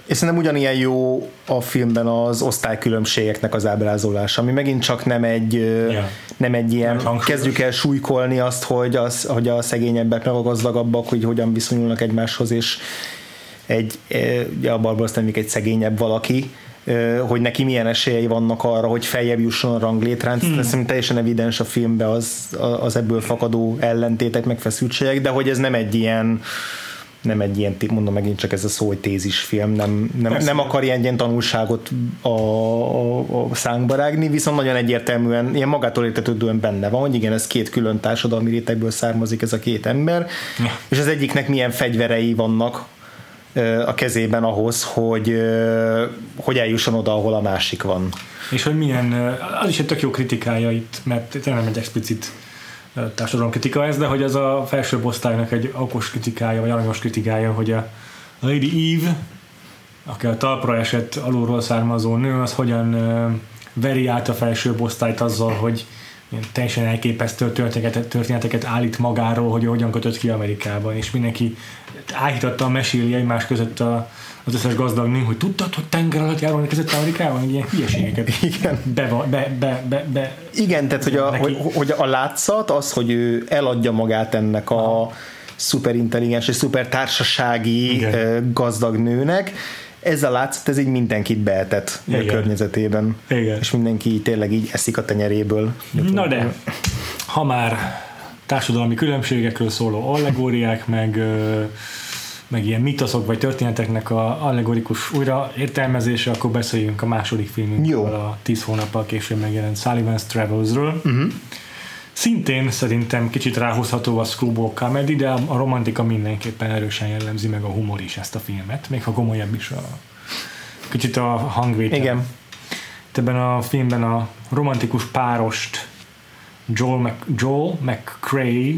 És szerintem ugyanilyen jó a filmben az osztálykülönbségeknek az ábrázolása, ami megint csak nem egy, Ja. nem egy ilyen, kezdjük el súlykolni azt, hogy, az, hogy a szegényebbek meg a gazdagabbak, hogy hogyan viszonyulnak egymáshoz, és egy, ugye a Barbara Stanwyck egy szegényebb valaki, hogy neki milyen esélyei vannak arra, hogy feljebb jusson a ranglétrán. Hmm. Szerintem teljesen evidens a filmben az, az ebből fakadó ellentétek, meg feszültségek, de hogy ez nem egy ilyen nem egy ilyen, mondom megint csak ez a szó, hogy tézis film, nem, nem, Persze. nem akar ilyen, ilyen tanulságot a, a, a szánkba rágni, viszont nagyon egyértelműen, ilyen magától értetődően benne van, hogy igen, ez két külön társadalmi rétegből származik ez a két ember, Ja. és az egyiknek milyen fegyverei vannak a kezében ahhoz, hogy, hogy eljusson oda, ahol a másik van. És hogy milyen, az is egy tök jó kritikája itt, mert tényleg egy explicit társadalomkritika ez, de hogy az a felső osztálynak egy okos kritikája, vagy aranyos kritikája, hogy a Lady Eve, aki a talpra esett alulról származó nő, az hogyan veri át a felső osztályt azzal, hogy teljesen elképesztő történeteket, történeteket állít magáról, hogy hogyan kötött ki Amerikában, és mindenki áhítattal meséli egymás között a, az összes gazdag nő, hogy tudtad, hogy tenger alatt járulni között Amerikában? Ilyen hülyeségeket Igen. be, be, be, be, be, Igen, tehát hogy a, Neki- hogy, hogy a látszat az, hogy ő eladja magát ennek a szuperintelligens és szuper társasági Igen. ö, gazdag nőnek, ez a látszat, ez így mindenkit beetett a Igen. környezetében. Igen. És mindenki tényleg így eszik a tenyeréből. Na de, ha már társadalmi különbségekről szóló allegóriák, meg, meg ilyen mitoszok vagy történeteknek a allegorikus újraértelmezése, akkor beszéljünk a második filmünkről, a tíz hónappal később megjelent Sullivan's Travelsről. Uh-huh. Szintén szerintem kicsit ráhozható a screwball comedy, de a romantika mindenképpen erősen jellemzi meg a humor is ezt a filmet, még ha komolyabb is a kicsit a hangvétel. Igen. Ebben a filmben a romantikus párost Joel, Mc, Joel McCrae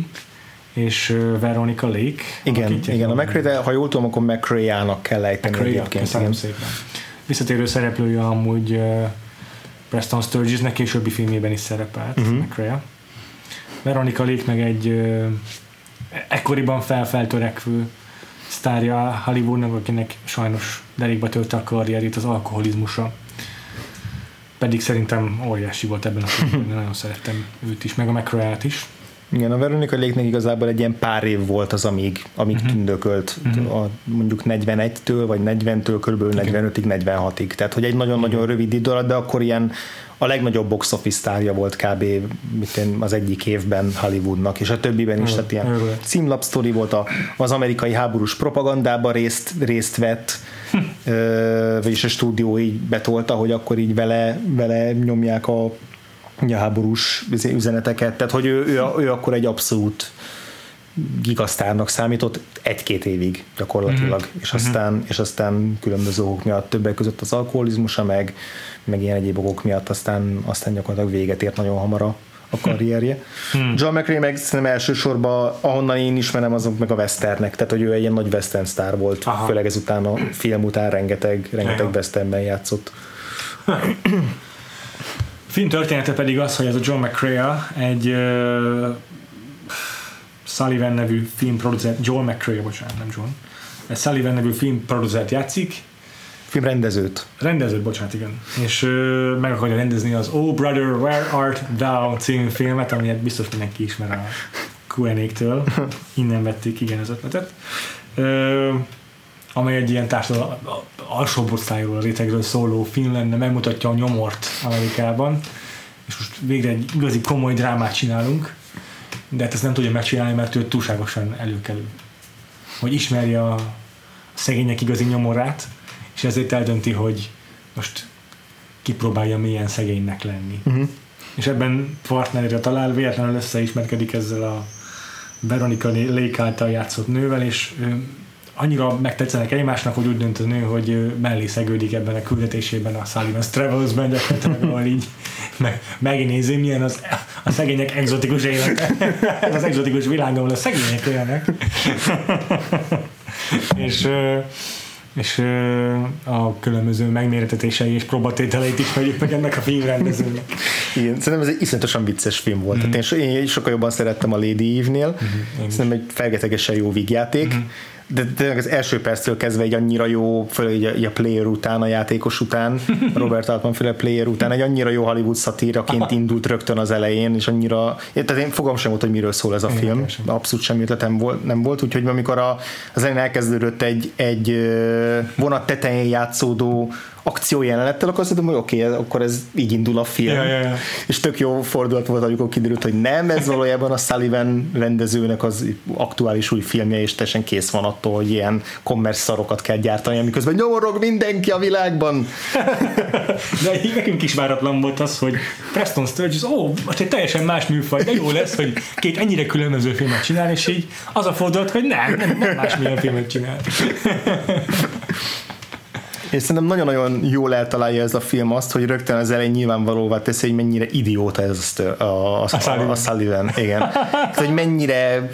és Veronica Lake. Igen, igen, a meg. McRae, de ha jól tudom, akkor McRae-ának kell ejteni McCrae, egyébként. Igen. szépen. Visszatérő szereplője amúgy uh, Preston Sturgesnek későbbi filmjében is szerepelt, uh-huh. Veronica Lake meg egy uh, ekkoriban felfeltörekvő sztárja Hollywoodnak, akinek sajnos derékba törte a karrierét az alkoholizmusa. Pedig szerintem óriási volt ebben a filmben, nagyon szerettem őt is, meg a McRae-t is. Igen, a Veronica Lake-nek igazából egy ilyen pár év volt az, amíg, amíg uh-huh. tündökölt uh-huh. a, mondjuk 41-től, vagy 40-től körülbelül 45-ig, 46-ig. Tehát, hogy egy nagyon-nagyon rövid idő alatt, de akkor ilyen a legnagyobb box office sztárja volt kb. Én, az egyik évben Hollywoodnak, és a többiben is, tehát ilyen Örülök. címlapsztori volt, a, az amerikai háborús propagandában részt, részt vett, ö, vagyis a stúdió így betolta, hogy akkor így vele, vele nyomják a, ugye háborús üzeneteket, tehát hogy ő, ő, ő akkor egy abszolút gigasztárnak számított egy-két évig gyakorlatilag, mm-hmm. és, aztán, és aztán különböző okok miatt többek között az alkoholizmusa, meg, meg ilyen egyéb okok miatt aztán, aztán gyakorlatilag véget ért nagyon hamar a, a karrierje. Hmm. John McRae meg szerintem elsősorban, ahonnan én ismerem, azok meg a westernek, tehát hogy ő egy ilyen nagy western sztár volt. Aha. főleg ezután a film után rengeteg, rengeteg Aha. westernben játszott. Film története pedig az, hogy ez a John McCrea egy uh, Sullivan nevű filmproducert, Joel McCrea, bocsánat, nem John, egy Sullivan nevű filmproducert játszik, Filmrendezőt. rendezőt, bocsánat, igen, és uh, meg akarja rendezni az Oh Brother, Where Art Thou című filmet, amelyet biztos mindenki ismer a Q&A-től, innen vették igen az ötletet, uh, amely egy ilyen társadalom alsóbb osztályról, rétegről szóló film lenne, megmutatja a nyomort Amerikában, és most végre egy igazi komoly drámát csinálunk, de hát ezt nem tudja megcsinálni, mert ő túlságosan előkelő. Hogy ismerje a szegények igazi nyomorát, és ezért eldönti, hogy most kipróbálja milyen szegénynek lenni. Uh-huh. és ebben partnerére talál, véletlenül összeismerkedik ezzel a Veronika Lake által játszott nővel, és annyira megtetszenek egymásnak, hogy úgy dönt a nő, hogy mellé szegődik ebben a küldetésében a Sullivan's Travels-ben, gyakorlatilag, ahol így meg, megnézi, milyen az, a szegények egzotikus élete. Ez az egzotikus világ, ahol a szegények élnek. és és a különböző megméretetései és próbatételeit is vagyunk meg ennek a filmrendezőnek. Igen, szerintem ez egy iszonyatosan vicces film volt. Mm-hmm. Tehát én, én sokkal jobban szerettem a Lady Eve-nél. Mm-hmm. Szerintem egy felgetegesen jó vígjáték. Mm-hmm de tényleg az első perctől kezdve egy annyira jó, főleg a, a player után, a játékos után, Robert Altman féle player után, egy annyira jó Hollywood szatíraként indult rögtön az elején, és annyira, tehát én fogom sem volt, hogy miről szól ez a film, abszolút semmi ötletem volt, nem volt, úgyhogy amikor a, az elején elkezdődött egy, egy vonat tetején játszódó akciójelenettel, akkor azt mondom, hogy oké, okay, akkor ez így indul a film. Ja, ja, ja. És tök jó fordulat volt, amikor kiderült, hogy nem, ez valójában a Sullivan rendezőnek az aktuális új filmje, és teljesen kész van attól, hogy ilyen commerce szarokat kell gyártani, miközben nyomorog mindenki a világban. De így nekünk is váratlan volt az, hogy Preston Sturges, ó, most egy teljesen más műfaj, de jó lesz, hogy két ennyire különböző filmet csinál, és így az a fordulat, hogy nem, nem, nem másmilyen filmet csinál. És szerintem nagyon-nagyon jól eltalálja ez a film azt, hogy rögtön az elején nyilvánvalóvá teszi, hogy mennyire idióta ez a, a, a, a, a Sullivan. Igen. Tehát, hogy mennyire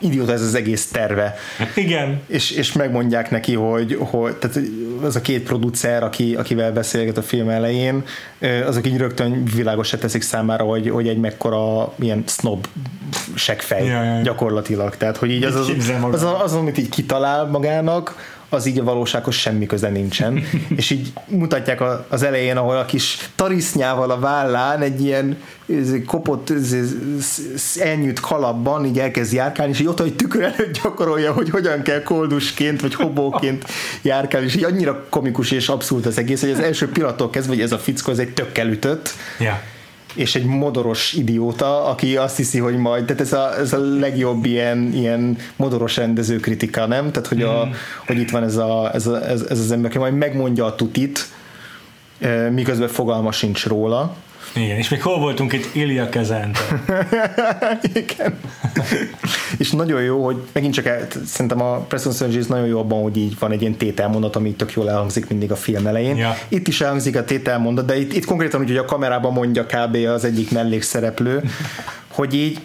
idióta ez az egész terve. Igen. És, és megmondják neki, hogy, hogy tehát az a két producer, aki, akivel beszélget a film elején, azok így rögtön világosra teszik számára, hogy, hogy egy mekkora ilyen snob segfej ja, ja. gyakorlatilag. Tehát, hogy így az az, az, az, az, amit így kitalál magának, az így a valósághoz semmi köze nincsen. és így mutatják az elején, ahol a kis tarisznyával a vállán egy ilyen kopott, elnyűjt kalapban így elkezd járkálni, és így ott, hogy tükör előtt gyakorolja, hogy hogyan kell koldusként, vagy hobóként járkálni, és így annyira komikus és abszurd az egész, hogy az első pillanattól kezdve, hogy ez a fickó, ez egy tökkel ütött, yeah és egy modoros idióta, aki azt hiszi, hogy majd, tehát ez a, ez a legjobb ilyen, ilyen modoros rendező kritika, nem? Tehát, hogy, a, mm. hogy itt van ez, a, ez, a, ez, ez az ember, aki majd megmondja a tutit, eh, miközben fogalma sincs róla, igen, és még hol voltunk itt Ilya Kezente. Igen. és nagyon jó, hogy megint csak el, szerintem a Preston Sturges nagyon jó abban, hogy így van egy ilyen tételmondat, ami tök jól elhangzik mindig a film elején. Ja. Itt is elhangzik a tételmondat, de itt, itt konkrétan úgy, hogy a kamerában mondja kb. az egyik mellékszereplő, hogy így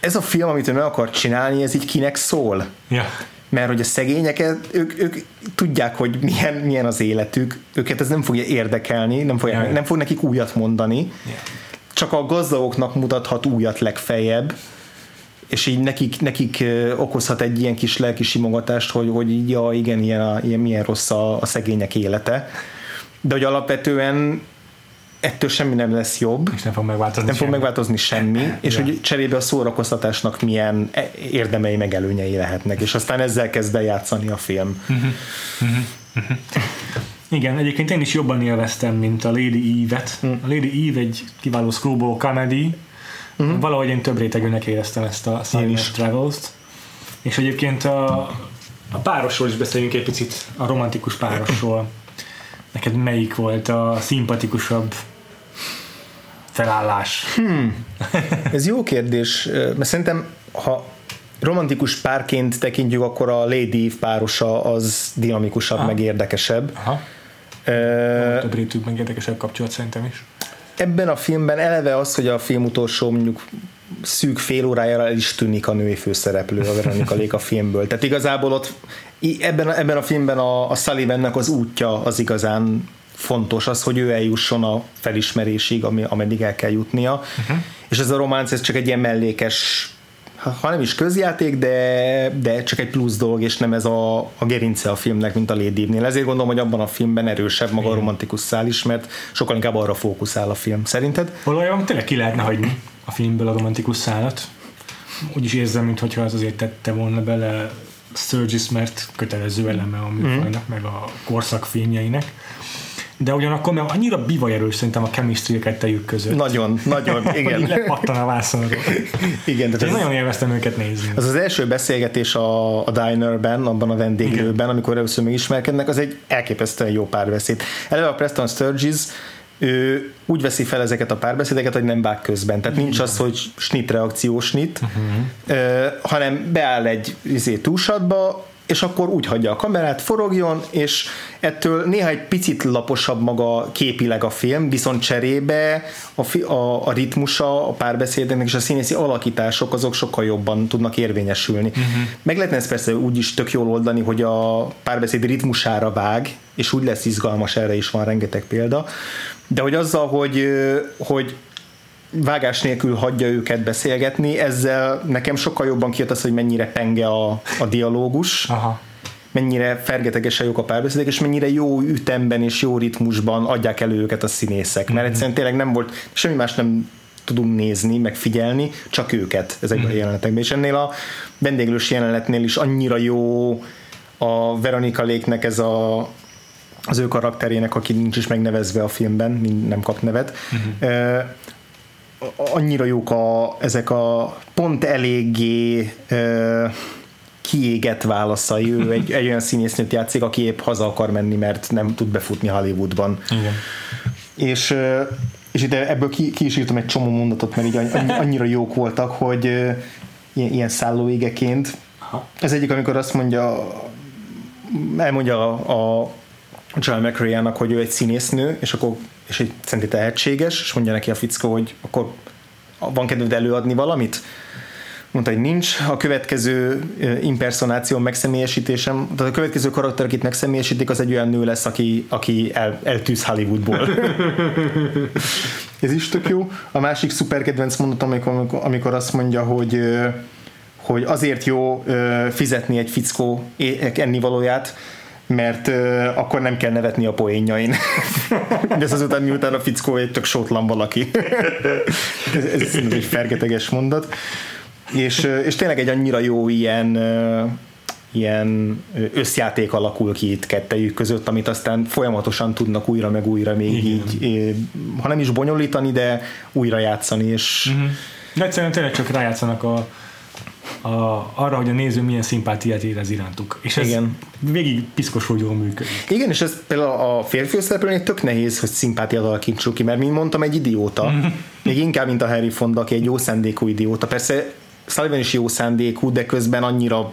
ez a film, amit ő meg akar csinálni, ez így kinek szól. Ja mert hogy a szegényeket, ők, ők tudják, hogy milyen, milyen az életük, őket ez nem fogja érdekelni, nem, fogja, yeah. nem fog nekik újat mondani, yeah. csak a gazdagoknak mutathat újat legfeljebb, és így nekik, nekik okozhat egy ilyen kis lelki simogatást, hogy, hogy ja, igen, ilyen, a, ilyen milyen rossz a, a szegények élete. De hogy alapvetően ettől semmi nem lesz jobb. És nem fog megváltozni Nem semmi. fog megváltozni semmi, és hogy cserébe a szórakoztatásnak milyen e- érdemei, megelőnyei lehetnek, és aztán ezzel kezd bejátszani a film. Igen, egyébként én is jobban élveztem, mint a Lady Eve-et. Mm. A Lady Eve egy kiváló screwball comedy, uh-huh. valahogy én több rétegűnek éreztem ezt a Silent Travels-t. És egyébként a, a párosról is beszéljünk egy picit, a romantikus párosról. Neked melyik volt a szimpatikusabb felállás? Hmm. Ez jó kérdés, mert szerintem, ha romantikus párként tekintjük, akkor a Lady Eve párosa az dinamikusabb, Aha. meg érdekesebb. Aha. Uh, több rétűk meg érdekesebb kapcsolat szerintem is. Ebben a filmben eleve az, hogy a film utolsó mondjuk szűk fél órájára el is tűnik a női főszereplő a Veronika Lék a filmből. Tehát igazából ott ebben, ebben a filmben a, a Sullivannek az útja az igazán fontos az, hogy ő eljusson a felismerésig, ami, ameddig el kell jutnia. Uh-huh. És ez a románc, ez csak egy ilyen mellékes ha nem is közjáték, de, de csak egy plusz dolog, és nem ez a, a gerince a filmnek, mint a Lady nél Ezért gondolom, hogy abban a filmben erősebb maga a romantikus szál is, mert sokkal inkább arra fókuszál a film. Szerinted? Valójában tényleg ki lehetne hagyni a filmből a romantikus szállat. Úgy is érzem, mintha az azért tette volna bele Sturgis, mert kötelező eleme a műfajnak, mm. meg a korszak filmjeinek de ugyanakkor mert annyira bivajerős szerintem a chemistry a kettejük között. Nagyon, nagyon, igen. lepattan a vászonról. igen, de ez, nagyon élveztem őket nézni. Az az első beszélgetés a, a dinerben, abban a vendéglőben, amikor először megismerkednek, az egy elképesztően jó párbeszéd. Eleve a Preston Sturges ő úgy veszi fel ezeket a párbeszédeket, hogy nem vág közben. Tehát nincs az, hogy snit reakció snit, uh-huh. hanem beáll egy izé, túlsatba, és akkor úgy hagyja a kamerát, forogjon, és ettől néha egy picit laposabb maga képileg a film, viszont cserébe a, fi, a, a ritmusa, a párbeszédeknek és a színészi alakítások azok sokkal jobban tudnak érvényesülni. Uh-huh. Meg lehetne ezt persze úgy is tök jól oldani, hogy a párbeszéd ritmusára vág, és úgy lesz izgalmas, erre is van rengeteg példa, de hogy azzal, hogy, hogy vágás nélkül hagyja őket beszélgetni, ezzel nekem sokkal jobban kijött az, hogy mennyire penge a, a dialógus, Aha. mennyire fergetegesen jók a párbeszédek, és mennyire jó ütemben és jó ritmusban adják elő őket a színészek, mert mm-hmm. egyszerűen tényleg nem volt, semmi más nem tudunk nézni, meg figyelni, csak őket ezekben a jelenetekben, és ennél a vendéglős jelenetnél is annyira jó a Veronika Léknek ez a az ő karakterének, aki nincs is megnevezve a filmben, nem kap nevet, uh-huh annyira jók a, ezek a pont eléggé ö, kiégett válaszai. Ő egy, egy olyan színésznőt játszik, aki épp haza akar menni, mert nem tud befutni Hollywoodban. Igen. És, és ide ebből ki, ki is írtam egy csomó mondatot, mert így annyira jók voltak, hogy ilyen, ilyen szállóégeként. Ez egyik, amikor azt mondja, elmondja a, a Joel McRae-nak, hogy ő egy színésznő, és akkor és egy szenti tehetséges, és mondja neki a fickó, hogy akkor van kedved előadni valamit? Mondta, hogy nincs. A következő impersonáció megszemélyesítésem, tehát a következő karakter, akit megszemélyesítik, az egy olyan nő lesz, aki, aki el, eltűz Hollywoodból. Ez is tök jó. A másik szuper kedvenc mondatom, amikor, amikor azt mondja, hogy hogy azért jó fizetni egy fickó ennivalóját, mert uh, akkor nem kell nevetni a poénjain. De ez azután miután a fickó egy tök sótlan valaki. ez, ez, egy fergeteges mondat. És, és tényleg egy annyira jó ilyen ilyen összjáték alakul ki itt kettejük között, amit aztán folyamatosan tudnak újra meg újra még Igen. így, ha nem is bonyolítani, de újra játszani, és uh-huh. De egyszerűen tényleg csak rájátszanak a, a, arra, hogy a néző milyen szimpátiát érez irántuk. És ez Igen. végig piszkos, hogy jól működik. Igen, és ez például a férfi szereplőnél tök nehéz, hogy szimpátiát alakítsuk ki, mert mint mondtam, egy idióta. Még inkább, mint a Harry Fonda, aki egy jó szándékú idióta. Persze Sullivan is jó szándékú, de közben annyira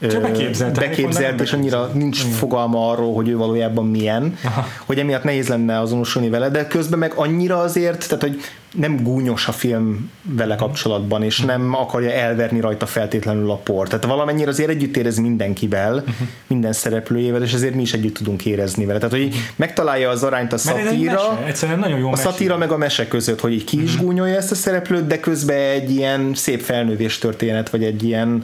csak beképzelt, beképzelt és annyira nincs Igen. fogalma arról, hogy ő valójában milyen, Aha. hogy emiatt nehéz lenne azonosulni vele, de közben meg annyira azért, tehát hogy nem gúnyos a film vele mhm. kapcsolatban, és mhm. nem akarja elverni rajta feltétlenül a port. Tehát valamennyire azért együtt érez mindenkivel, uh-huh. minden szereplőjével, és ezért mi is együtt tudunk érezni vele. Tehát, hogy megtalálja az arányt a szatíra, nagyon jó a szatíra meg a mese között, hogy így ki is uh-huh. gúnyolja ezt a szereplőt, de közben egy ilyen szép felnővés történet, vagy egy ilyen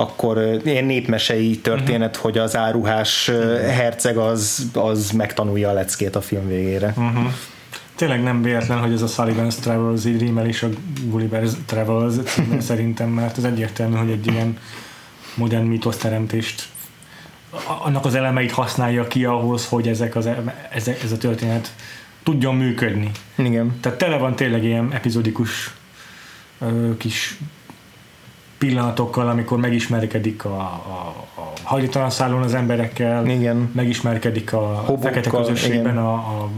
akkor ilyen népmesei történet, uh-huh. hogy az áruhás herceg az, az megtanulja a leckét a film végére. Uh-huh. Tényleg nem véletlen, hogy ez a Sullivan's Travels így rímel is a Gulliver's Travels szerintem, mert az egyértelmű, hogy egy ilyen modern mítoszteremtést annak az elemeit használja ki ahhoz, hogy ezek az, ezek, ez a történet tudjon működni. Igen. Tehát tele van tényleg ilyen epizódikus ö, kis pillanatokkal, amikor megismerkedik a, a, a hajlítalan szállón az emberekkel, igen. megismerkedik a Hobokkal, fekete közösségben a, a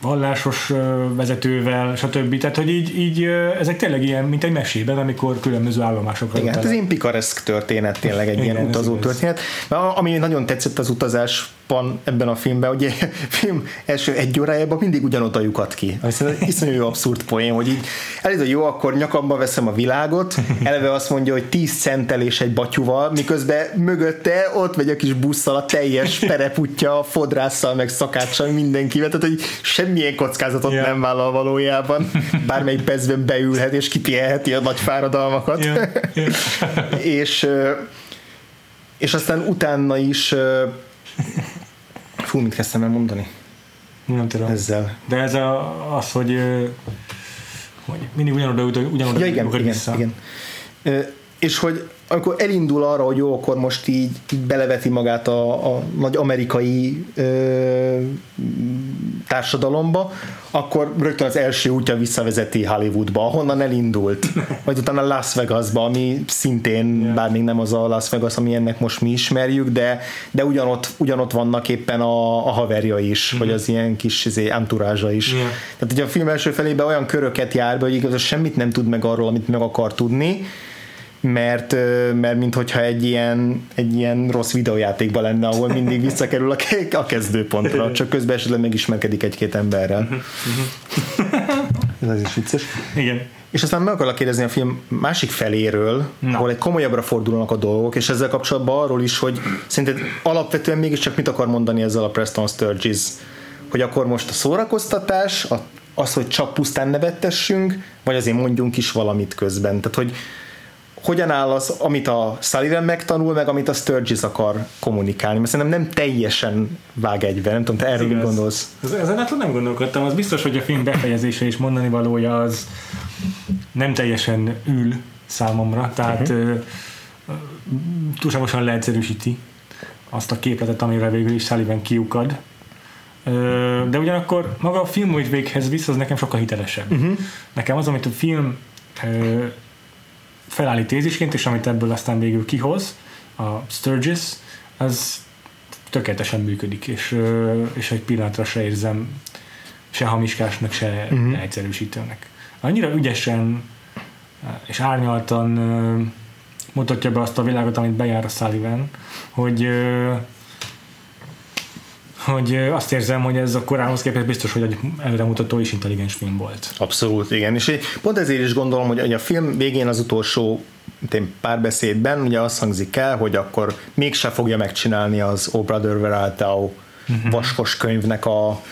vallásos vezetővel, stb. Tehát, hogy így, így ezek tényleg ilyen, mint egy mesében, amikor különböző állomásokra Igen, hát ez ilyen pikareszk történet, tényleg egy Igen, ilyen utazó történet. Ami nagyon tetszett az utazás van ebben a filmben, a film első egy órájában mindig ugyanott a lyukat ki. Iszonyú jó abszurd poén, hogy így elég, jó, akkor nyakamba veszem a világot, eleve azt mondja, hogy 10 centtel és egy batyuval, miközben mögötte ott megy a kis busszal a teljes pereputja, fodrásszal, meg szakáccsal, mindenkivel, tehát hogy semmilyen kockázatot yeah. nem vállal valójában, bármelyik percben beülhet és kipihelheti a nagy fáradalmakat. Yeah. Yeah. és és aztán utána is Fú, mit kezdtem el mondani? Nem tudom. Ezzel. De ez a, az, hogy, hogy mindig ugyanoda, ugyanoda ja, igen, igen, vissza. igen. És hogy amikor elindul arra, hogy jó, akkor most így, így beleveti magát a, a nagy amerikai ö, társadalomba, akkor rögtön az első útja visszavezeti Hollywoodba, ahonnan elindult. Vagy utána Las Vegasba, ami szintén, yeah. bár még nem az a Las Vegas, ami ennek most mi ismerjük, de, de ugyanott, ugyanott vannak éppen a, a haverja is, mm-hmm. vagy az ilyen kis izé, anturázsa is. Yeah. Tehát ugye a film első felében olyan köröket jár be, hogy igaz, semmit nem tud meg arról, amit meg akar tudni, mert, mert minthogyha egy ilyen, egy ilyen rossz videójátékban lenne, ahol mindig visszakerül a, a kezdőpontra, csak közben esetleg megismerkedik egy-két emberrel. Ez is vicces. Igen. És aztán meg akarlak kérdezni a film másik feléről, Na. ahol egy komolyabbra fordulnak a dolgok, és ezzel kapcsolatban arról is, hogy szerinted alapvetően mégiscsak mit akar mondani ezzel a Preston Sturges, hogy akkor most a szórakoztatás, a, az, hogy csak pusztán nevettessünk, vagy azért mondjunk is valamit közben. Tehát, hogy hogyan áll az, amit a Sullivan megtanul, meg amit a Sturgis akar kommunikálni, mert szerintem nem teljesen vág egybe, nem tudom, te erről mit gondolsz? Ezen hát nem gondolkodtam, az biztos, hogy a film befejezése és mondani valója az nem teljesen ül számomra, tehát uh-huh. túlságosan leegyszerűsíti azt a képletet, amire végül is Sullivan kiukad. De ugyanakkor maga a film, hogy véghez visz, az nekem sokkal hitelesebb. Uh-huh. Nekem az, amit a film felállít tézisként, és amit ebből aztán végül kihoz, a Sturgis, az tökéletesen működik, és, és egy pillanatra se érzem se hamiskásnak, se uh-huh. egyszerűsítőnek. Annyira ügyesen és árnyaltan mutatja be azt a világot, amit bejár a Sullivan, hogy hogy azt érzem, hogy ez a korához képest biztos, hogy egy előremutató és intelligens film volt. Abszolút, igen. És pont ezért is gondolom, hogy a film végén az utolsó párbeszédben ugye azt hangzik el, hogy akkor mégse fogja megcsinálni az O Brother Where Art Thou uh-huh. vaskos könyvnek a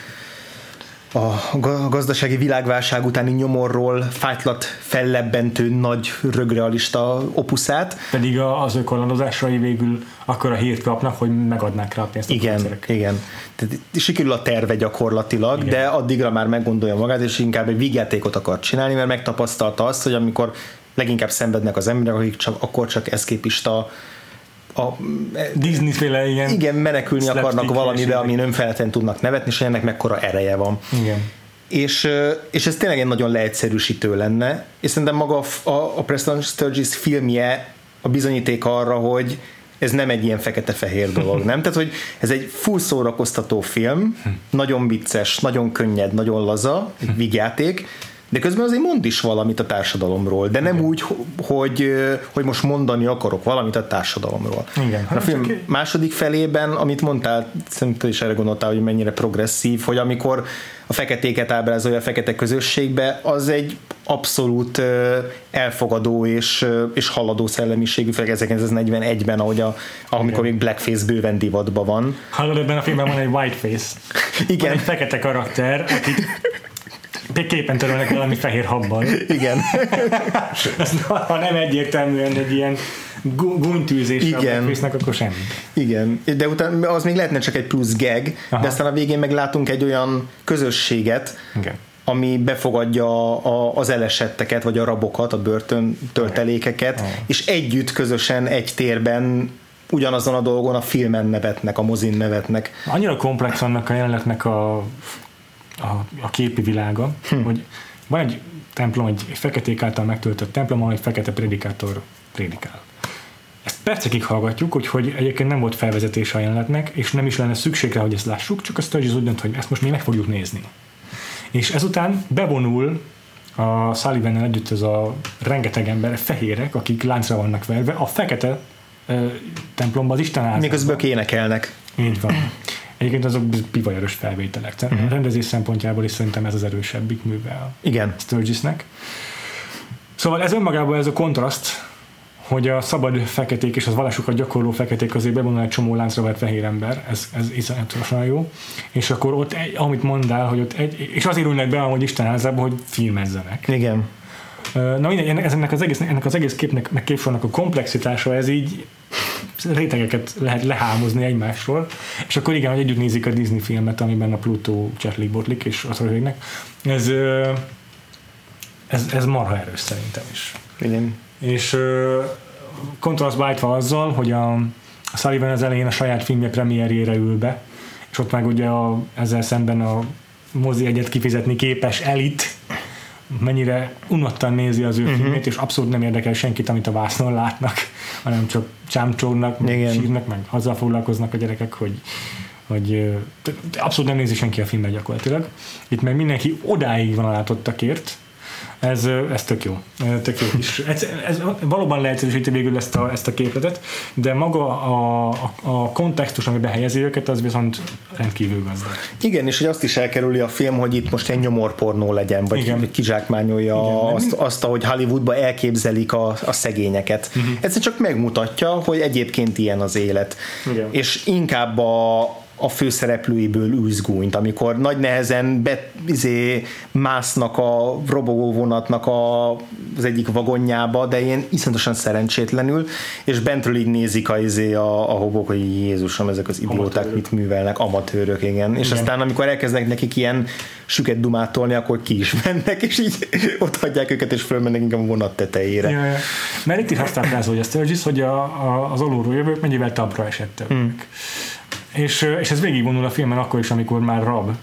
a gazdasági világválság utáni nyomorról fájtlat fellebbentő nagy rögrealista opuszát. Pedig az ökolandozásai végül akkor a hírt kapnak, hogy megadnák rá a pénzt Igen, a igen. Tehát sikerül a terve gyakorlatilag, igen. de addigra már meggondolja magát, és inkább egy vígjátékot akar csinálni, mert megtapasztalta azt, hogy amikor leginkább szenvednek az emberek, akik csak, akkor csak eszképista a Disney-féle igen. Igen, menekülni akarnak valamibe, ami nem feltétlenül tudnak nevetni, és ennek mekkora ereje van. Igen. És, és ez tényleg egy nagyon leegyszerűsítő lenne, és szerintem maga a, a Preston Sturges filmje a bizonyíték arra, hogy ez nem egy ilyen fekete-fehér dolog, nem? Tehát, hogy ez egy full szórakoztató film, hm. nagyon vicces, nagyon könnyed, nagyon laza, egy vigyáték, de közben azért mond is valamit a társadalomról, de nem Igen. úgy, hogy, hogy most mondani akarok valamit a társadalomról. Igen. A film csak... második felében, amit mondtál, szerintem is erre gondoltál, hogy mennyire progresszív, hogy amikor a feketéket ábrázolja a fekete közösségbe, az egy abszolút elfogadó és, és haladó szellemiségű, főleg 1941-ben, ahogy a, amikor még blackface bőven divatban van. Hallod, ebben a filmben van egy whiteface. Igen. Van egy fekete karakter, akit képen törölnek valami fehér habban. Igen. Ez, ha nem egyértelműen egy ilyen gúnytűzés Igen. a akkor semmi. Igen, de utána az még lehetne csak egy plusz gag, Aha. de aztán a végén meglátunk egy olyan közösséget, Igen ami befogadja a, az elesetteket, vagy a rabokat, a börtön töltelékeket, oh. és együtt közösen egy térben ugyanazon a dolgon a filmen nevetnek, a mozin nevetnek. Annyira komplex annak a jelenetnek a a, a képi világa, hm. hogy van egy templom, egy, egy feketék által megtöltött templom, ahol egy fekete predikátor prédikál. Ezt percekig hallgatjuk, úgyhogy egyébként nem volt felvezetés a jelenetnek, és nem is lenne szükség rá, hogy ezt lássuk, csak a Sturgis úgy dönt, hogy ezt most mi meg fogjuk nézni. És ezután bevonul a sullivan együtt ez a rengeteg ember, fehérek, akik láncra vannak verve, a fekete ö, templomba az Isten Miközben énekelnek. Így van. Egyébként azok pivajaros felvételek. Uh-huh. A rendezés szempontjából is szerintem ez az erősebbik műve a Igen. Sturgisnek. Szóval ez önmagában ez a kontraszt, hogy a szabad feketék és az vallásukat gyakorló feketék azért bevonul egy csomó láncra vett fehér ember, ez, ez iszonyatosan jó. És akkor ott, egy, amit mondál, hogy ott egy, és azért ülnek be, ahogy Isten házába, hogy filmezzenek. Igen. Na mindegy, ennek az egész, ennek az egész képnek, meg képsornak a komplexitása, ez így rétegeket lehet lehámozni egymásról, és akkor igen, hogy együtt nézik a Disney filmet, amiben a Pluto csetlik botlik, és az röhögnek. Ez, ez, ez marha erős szerintem is. Igen. És kontrasztba állítva azzal, hogy a Sullivan az elején a saját filmje premierjére ül be, és ott meg ugye a, ezzel szemben a mozi egyet kifizetni képes elit, mennyire unottan nézi az ő uh-huh. filmét, és abszolút nem érdekel senkit, amit a vásznon látnak, hanem csak csámcsognak, meg sírnak, meg azzal foglalkoznak a gyerekek, hogy hogy abszolút nem nézi senki a filmet gyakorlatilag. Itt meg mindenki odáig van a látottakért, ez, ez tök jó. Tök jó is. Ez, ez valóban leegyszerűsíti végül ezt a, ezt a képletet, de maga a, a, kontextus, ami behelyezi őket, az viszont rendkívül gazdag. Igen, és hogy azt is elkerüli a film, hogy itt most egy nyomorpornó legyen, vagy Igen. kizsákmányolja Igen, azt, azt, ahogy Hollywoodban elképzelik a, a szegényeket. Uh-huh. Ez csak megmutatja, hogy egyébként ilyen az élet. Igen. És inkább a, a főszereplőiből űz gúnyt, amikor nagy nehezen be, izé, másznak a robogóvonatnak a, az egyik vagonjába, de ilyen iszonyatosan szerencsétlenül, és bentről így nézik a, izé, a, a hobok, hogy Jézusom, ezek az idióták mit művelnek, amatőrök, igen. igen. És aztán amikor elkezdenek nekik ilyen süket dumátolni, akkor ki is mennek, és így ott hagyják őket, és fölmennek inkább a vonat tetejére. Ja, ja. Mert itt is azt hogy a Sturgis, hogy a, a, az alulról jövők mennyivel tabbra esettek. Hmm. És, és ez végigvonul a filmen akkor is, amikor már rab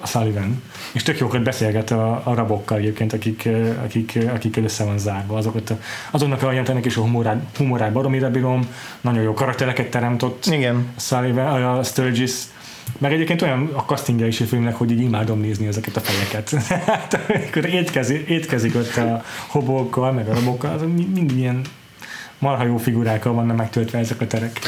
a Sullivan, és tök jókat beszélget a, a rabokkal egyébként, akik, akik, akik össze van zárva. Azokat, azonnak a jelentenek is a humorát, humorát baromira bírom, nagyon jó karaktereket teremtett Igen. a Sullivan, a Sturgis, meg egyébként olyan a castingja is a filmnek, hogy így imádom nézni ezeket a fejeket. Amikor étkezik, étkezik ott a hobókkal, meg a rabokkal, az mindig ilyen marha jó figurákkal vannak megtöltve ezek a terek.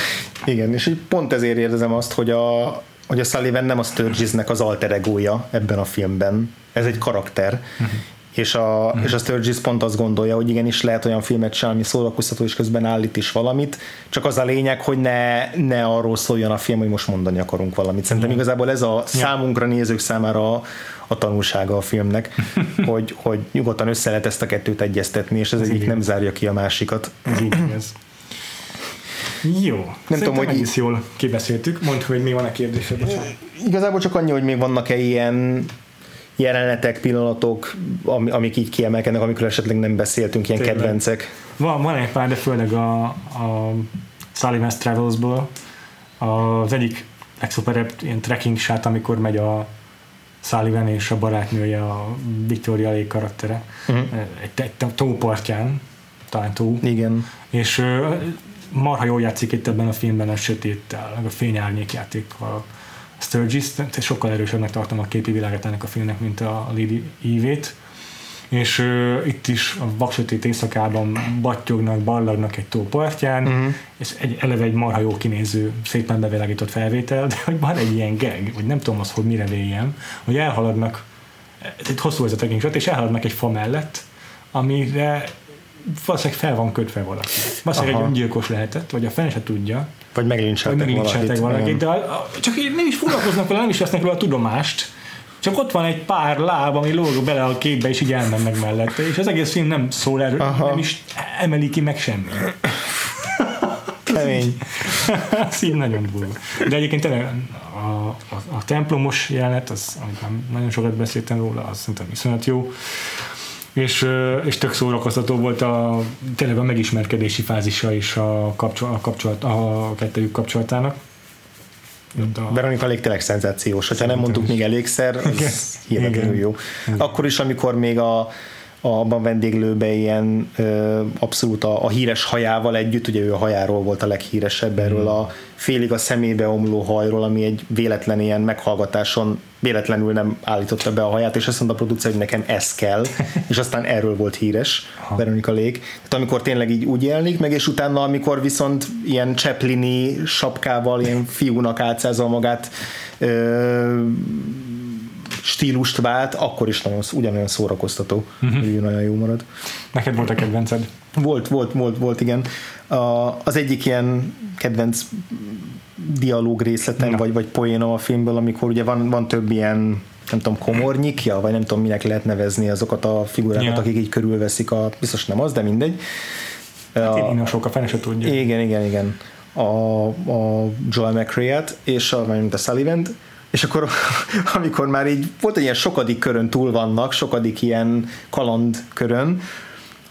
Igen, és így pont ezért érzem azt, hogy a, hogy a Sullivan nem a Sturgisnek az alter egója ebben a filmben. Ez egy karakter. Uh-huh. És a, uh-huh. és a Sturgis pont azt gondolja, hogy igenis lehet olyan filmet csinálni, ami szórakoztató, és közben állít is valamit, csak az a lényeg, hogy ne, ne arról szóljon a film, hogy most mondani akarunk valamit. Szerintem uh-huh. igazából ez a számunkra nézők számára a, a tanulsága a filmnek, hogy, hogy nyugodtan össze lehet ezt a kettőt egyeztetni, és ez, ez egyik nem zárja ki a másikat. Ez így ez. Jó. Nem Szerintem tudom, hogy egész jól kibeszéltük. Mondd, hogy mi van a kérdésed. Igazából csak annyi, hogy még vannak-e ilyen jelenetek, pillanatok, amik így kiemelkednek, amikről esetleg nem beszéltünk, ilyen Tényleg. kedvencek. Van, van egy pár, de főleg a, a Sullivan's Travels-ból az egyik exoperebb ilyen trekking shot, amikor megy a Sullivan és a barátnője, a Victoria Lake karaktere uh-huh. egy, egy tópartján, talán tó. Igen. És marha jól játszik itt ebben a filmben a sötéttel, meg a fényárnyék játékkal. Sturgis, sokkal erősebbnek tartom a képi világát ennek a filmnek, mint a Lady Eve-t. És uh, itt is a vaksötét éjszakában battyognak, ballagnak egy tó partján, uh-huh. és egy, eleve egy marha jó kinéző, szépen bevilágított felvétel, de hogy van egy ilyen geg, hogy nem tudom az, hogy mire véljem, hogy elhaladnak, egy hosszú ez a és elhaladnak egy fa mellett, amire valószínűleg fel van kötve valaki. Valószínűleg egy öngyilkos lehetett, vagy a fene se tudja. Vagy meglincseltek valakit. valakit. De a, a, csak nem is foglalkoznak vele, nem is vesznek róla a tudomást. Csak ott van egy pár láb, ami lóg bele a képbe, és így elmennek mellette. És az egész film nem szól erről, Aha. nem is emeli ki meg semmi. Kemény. Szín nagyon durva. De egyébként tényleg a, a, a templomos jelenet, az, amit nem nagyon sokat beszéltem róla, az szerintem iszonyat jó és, és tök szórakoztató volt a, tényleg a megismerkedési fázisa is a, kapcsolat, a, kapcsolat, a kettőjük kapcsolatának. A... Veronika elég tényleg szenzációs, hogyha nem mondtuk még elégszer, az hihetetlenül jó. Igen. Akkor is, amikor még a abban vendéglőbe ilyen ö, abszolút a, a híres hajával együtt, ugye ő a hajáról volt a leghíresebb, erről a félig a szemébe omló hajról, ami egy véletlen ilyen meghallgatáson véletlenül nem állította be a haját, és azt mondta a producer, hogy nekem ez kell, és aztán erről volt híres ha. Veronika Lég. Tehát amikor tényleg így úgy jelenik meg, és utána, amikor viszont ilyen Chaplini sapkával, ilyen fiúnak átszázol magát, ö, stílust vált, akkor is nagyon, ugyanolyan szórakoztató, uh-huh. hogy nagyon jó marad. Neked volt a kedvenced? Volt, volt, volt, volt, igen. A, az egyik ilyen kedvenc dialóg részletem, no. vagy, vagy poénom a filmből, amikor ugye van, van több ilyen nem tudom, komornyikja, vagy nem tudom, minek lehet nevezni azokat a figurákat, ja. akik így körülveszik a, biztos nem az, de mindegy. Hát a, én sok a fene se tudja. Igen, igen, igen. A, a Joel McRae-et, és a, mint a sullivan és akkor amikor már így volt egy ilyen sokadik körön túl vannak, sokadik ilyen kaland körön,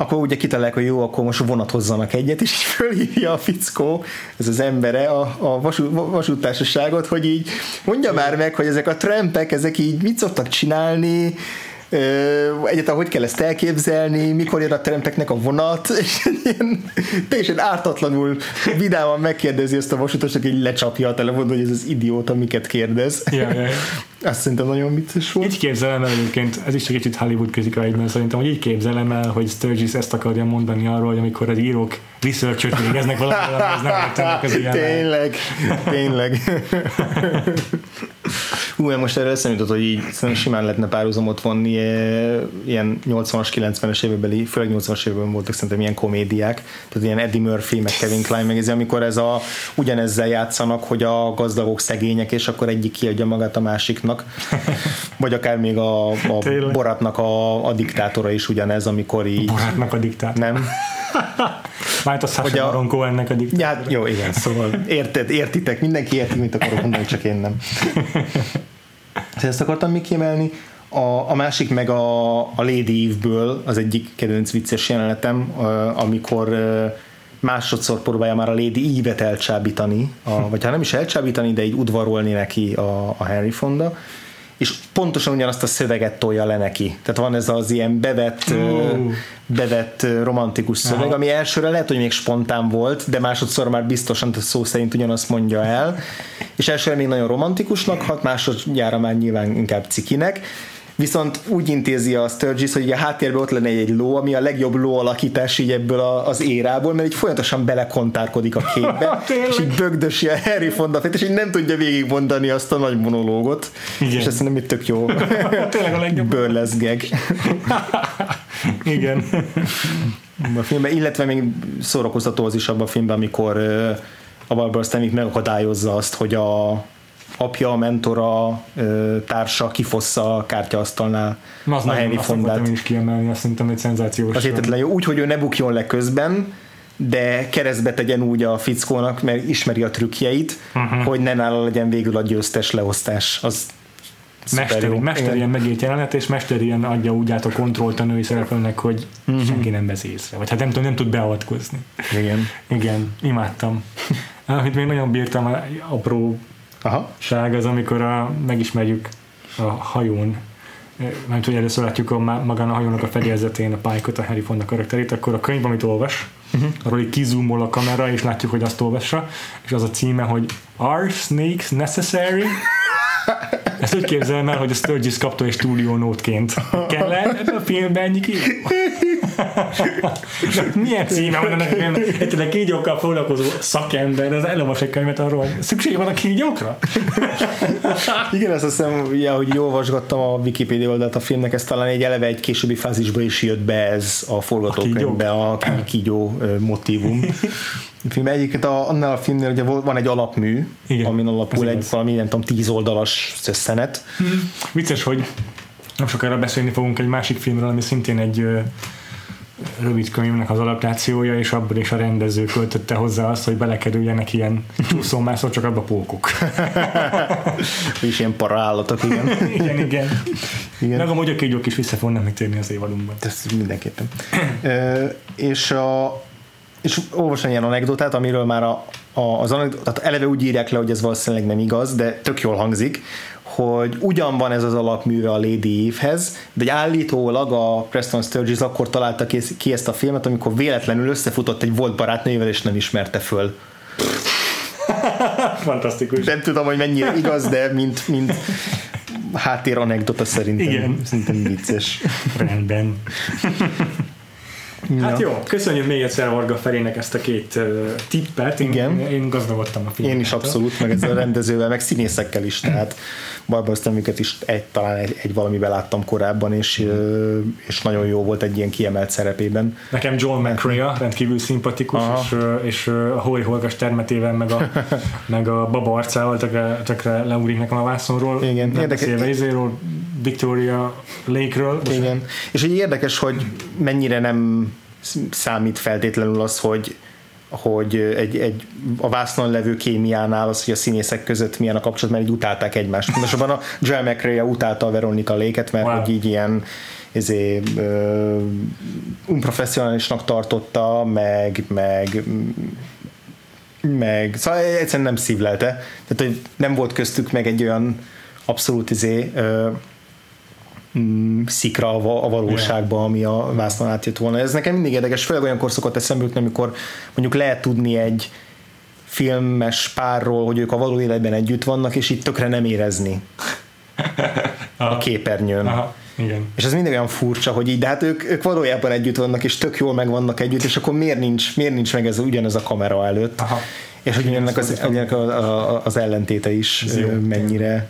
akkor ugye kitalálják, hogy jó, akkor most vonatozzanak egyet, és így fölhívja a fickó, ez az embere, a, a vasút, vasúttársaságot, hogy így mondja már meg, hogy ezek a trampek, ezek így mit szoktak csinálni, egyáltalán hogy kell ezt elképzelni, mikor jön a teremteknek a vonat, és ilyen teljesen ártatlanul vidáman megkérdezi ezt a vasutas, aki lecsapja a telefon, hogy ez az idióta miket kérdez. Ja, ja. Azt szerintem nagyon vicces volt. Így képzelem el egyébként, ez is csak egy kicsit Hollywood kritika egyben, szerintem, hogy így képzelem el, hogy Sturgis ezt akarja mondani arról, hogy amikor az írók research-ot végeznek valamivel, az nem értenek az ilyen. Tényleg, tényleg. Hú, most erre eszembe jutott, hogy így simán lehetne párhuzamot vonni, eh, ilyen 80-as, 90-es évekbeli, főleg 80-as években voltak szerintem ilyen komédiák, tehát ilyen Eddie Murphy, meg Kevin Klein, meg ez, amikor ez a, ugyanezzel játszanak, hogy a gazdagok szegények, és akkor egyik kiadja magát a másiknak, vagy akár még a, a Boratnak a, a diktátora is ugyanez, amikor így... Borátnak a diktátora. Nem? Már a Sasha Baron Cohennek a diktátora. Ja, jó, igen, szóval érted, értitek, mindenki érti, mit akarok mondani, csak én nem. Ezt akartam még kiemelni. A, a másik meg a, a Lady Eve-ből az egyik kedvenc vicces jelenetem, amikor másodszor próbálja már a Lady Eve-et elcsábítani, a, vagy ha nem is elcsábítani, de így udvarolni neki a, a Henry Fonda, és pontosan ugyanazt a szöveget tolja le neki. Tehát van ez az ilyen bevett, uh. bevett romantikus szöveg, Aha. ami elsőre lehet, hogy még spontán volt, de másodszor már biztosan szó szerint ugyanazt mondja el, és elsőre még nagyon romantikusnak hat, másodjára már nyilván inkább cikinek, viszont úgy intézi a Sturgis, hogy a háttérben ott lenne egy ló, ami a legjobb ló alakítás így ebből a, az érából, mert így folyamatosan belekontárkodik a képbe, és így bögdösi a Harry Fonda és így nem tudja végigmondani azt a nagy monológot, Igen. és ezt nem itt tök jó. Tényleg a legjobb. Burlesque gag. Igen. A filmben, illetve még szórakoztató az is abban a filmben, amikor a Barbara Stanwyck megakadályozza azt, hogy a apja, mentora, társa kifossza a kártyaasztalnál az a Henry Fondát. is kiemelni, azt szerintem egy szenzációs. Az értetlen jó, úgy, hogy ő ne bukjon le közben, de keresztbe tegyen úgy a fickónak, mert ismeri a trükkjeit, uh-huh. hogy ne nála legyen végül a győztes leosztás. Az Mesteri, mesterien megírt jelenet, és mesterien adja úgy át a kontrollt a női szereplőnek, hogy uh-huh. senki nem vesz észre, vagy hát nem, tud, nem tud beavatkozni. Igen. Igen, imádtam. Amit még nagyon bírtam, apró Aha. ság az, amikor a, megismerjük a hajón, mert hogy először látjuk a, magán a hajónak a fedélzetén a pálykot, a Harry Fonda karakterét, akkor a könyv, amit olvas, uh-huh. arról így kizumol a kamera, és látjuk, hogy azt olvassa, és az a címe, hogy Are snakes necessary? Ezt úgy képzelem el, hogy a Sturgis kapta egy stúdió nótként. Kell -e ebben a filmben ennyi kígyó? Milyen címe van ennek a Egyébként kígyókkal foglalkozó szakember, az elolvas egy könyvet arról, hogy szükség van a kígyókra? Igen, azt hiszem, ja, hogy jól olvasgattam a Wikipedia oldalt a filmnek, ez talán egy eleve egy későbbi fázisba is jött be ez a forgatókönyvbe, a, a kígyó motivum. A film egyébként a, annál a filmnél ugye van egy alapmű, Igen, amin alapul egy valami, nem tudom, tíz oldalas szösszenet. Hmm. Vicces, hogy nem sokára beszélni fogunk egy másik filmről, ami szintén egy rövid könyvnek az adaptációja, és abban is a rendező költötte hozzá azt, hogy belekerüljenek ilyen túlszomászor, csak abba pókok. és ilyen parállatok, igen. igen, igen. igen. Meg amúgy a kígyók is vissza fognak még térni az évadunkban. Ez mindenképpen. e, és a és olvasom ilyen anekdotát, amiről már a, a, az anekdotát eleve úgy írják le, hogy ez valószínűleg nem igaz, de tök jól hangzik, hogy ugyan van ez az alapműve a Lady Eve-hez, de állítólag a Preston Sturges akkor találta ki ezt a filmet, amikor véletlenül összefutott egy volt barátnőjével, és nem ismerte föl. Fantasztikus. Nem tudom, hogy mennyire igaz, de mint, mint háttér anekdota szerintem, Igen. szerintem vicces. Rendben. Hát jó, köszönjük még egyszer Varga Felének ezt a két uh, tippet. Én, Igen. Én gazdagodtam a filmet. Én is abszolút, meg ezzel a rendezővel, meg színészekkel is, tehát Barbara Stanwycket is egy, talán egy, egy valamiben láttam korábban, és, és nagyon jó volt egy ilyen kiemelt szerepében. Nekem John McCrea rendkívül szimpatikus, Aha. és, és a Holy Holgas termetével, meg a, meg a baba arcával tökre, tökre leugrik nekem a vászonról. Igen, érdekes. Victoria Lake-ről. Igen, és egy érdekes, hogy mennyire nem számít feltétlenül az, hogy hogy egy, egy a vásznon levő kémiánál az, hogy a színészek között milyen a kapcsolat, mert így utálták egymást. Most a Joel McRae utálta a Veronika Léket, mert wow. hogy így ilyen ezé, unprofessionálisnak tartotta, meg, meg meg, szóval egyszerűen nem szívlelte. Tehát, hogy nem volt köztük meg egy olyan abszolút izé, uh, szikra a, valóságba, ami a vásznon átjött volna. Ez nekem mindig érdekes, főleg olyankor szokott eszembe jutni, amikor mondjuk lehet tudni egy filmes párról, hogy ők a való életben együtt vannak, és itt tökre nem érezni a képernyőn. Aha. Igen. És ez mindig olyan furcsa, hogy így, de hát ők, ők valójában együtt vannak, és tök jól meg vannak együtt, és akkor miért nincs, miért nincs meg ez ugyanez a kamera előtt? Aha. És hogy ennek az, ennek az, az ellentéte is mennyire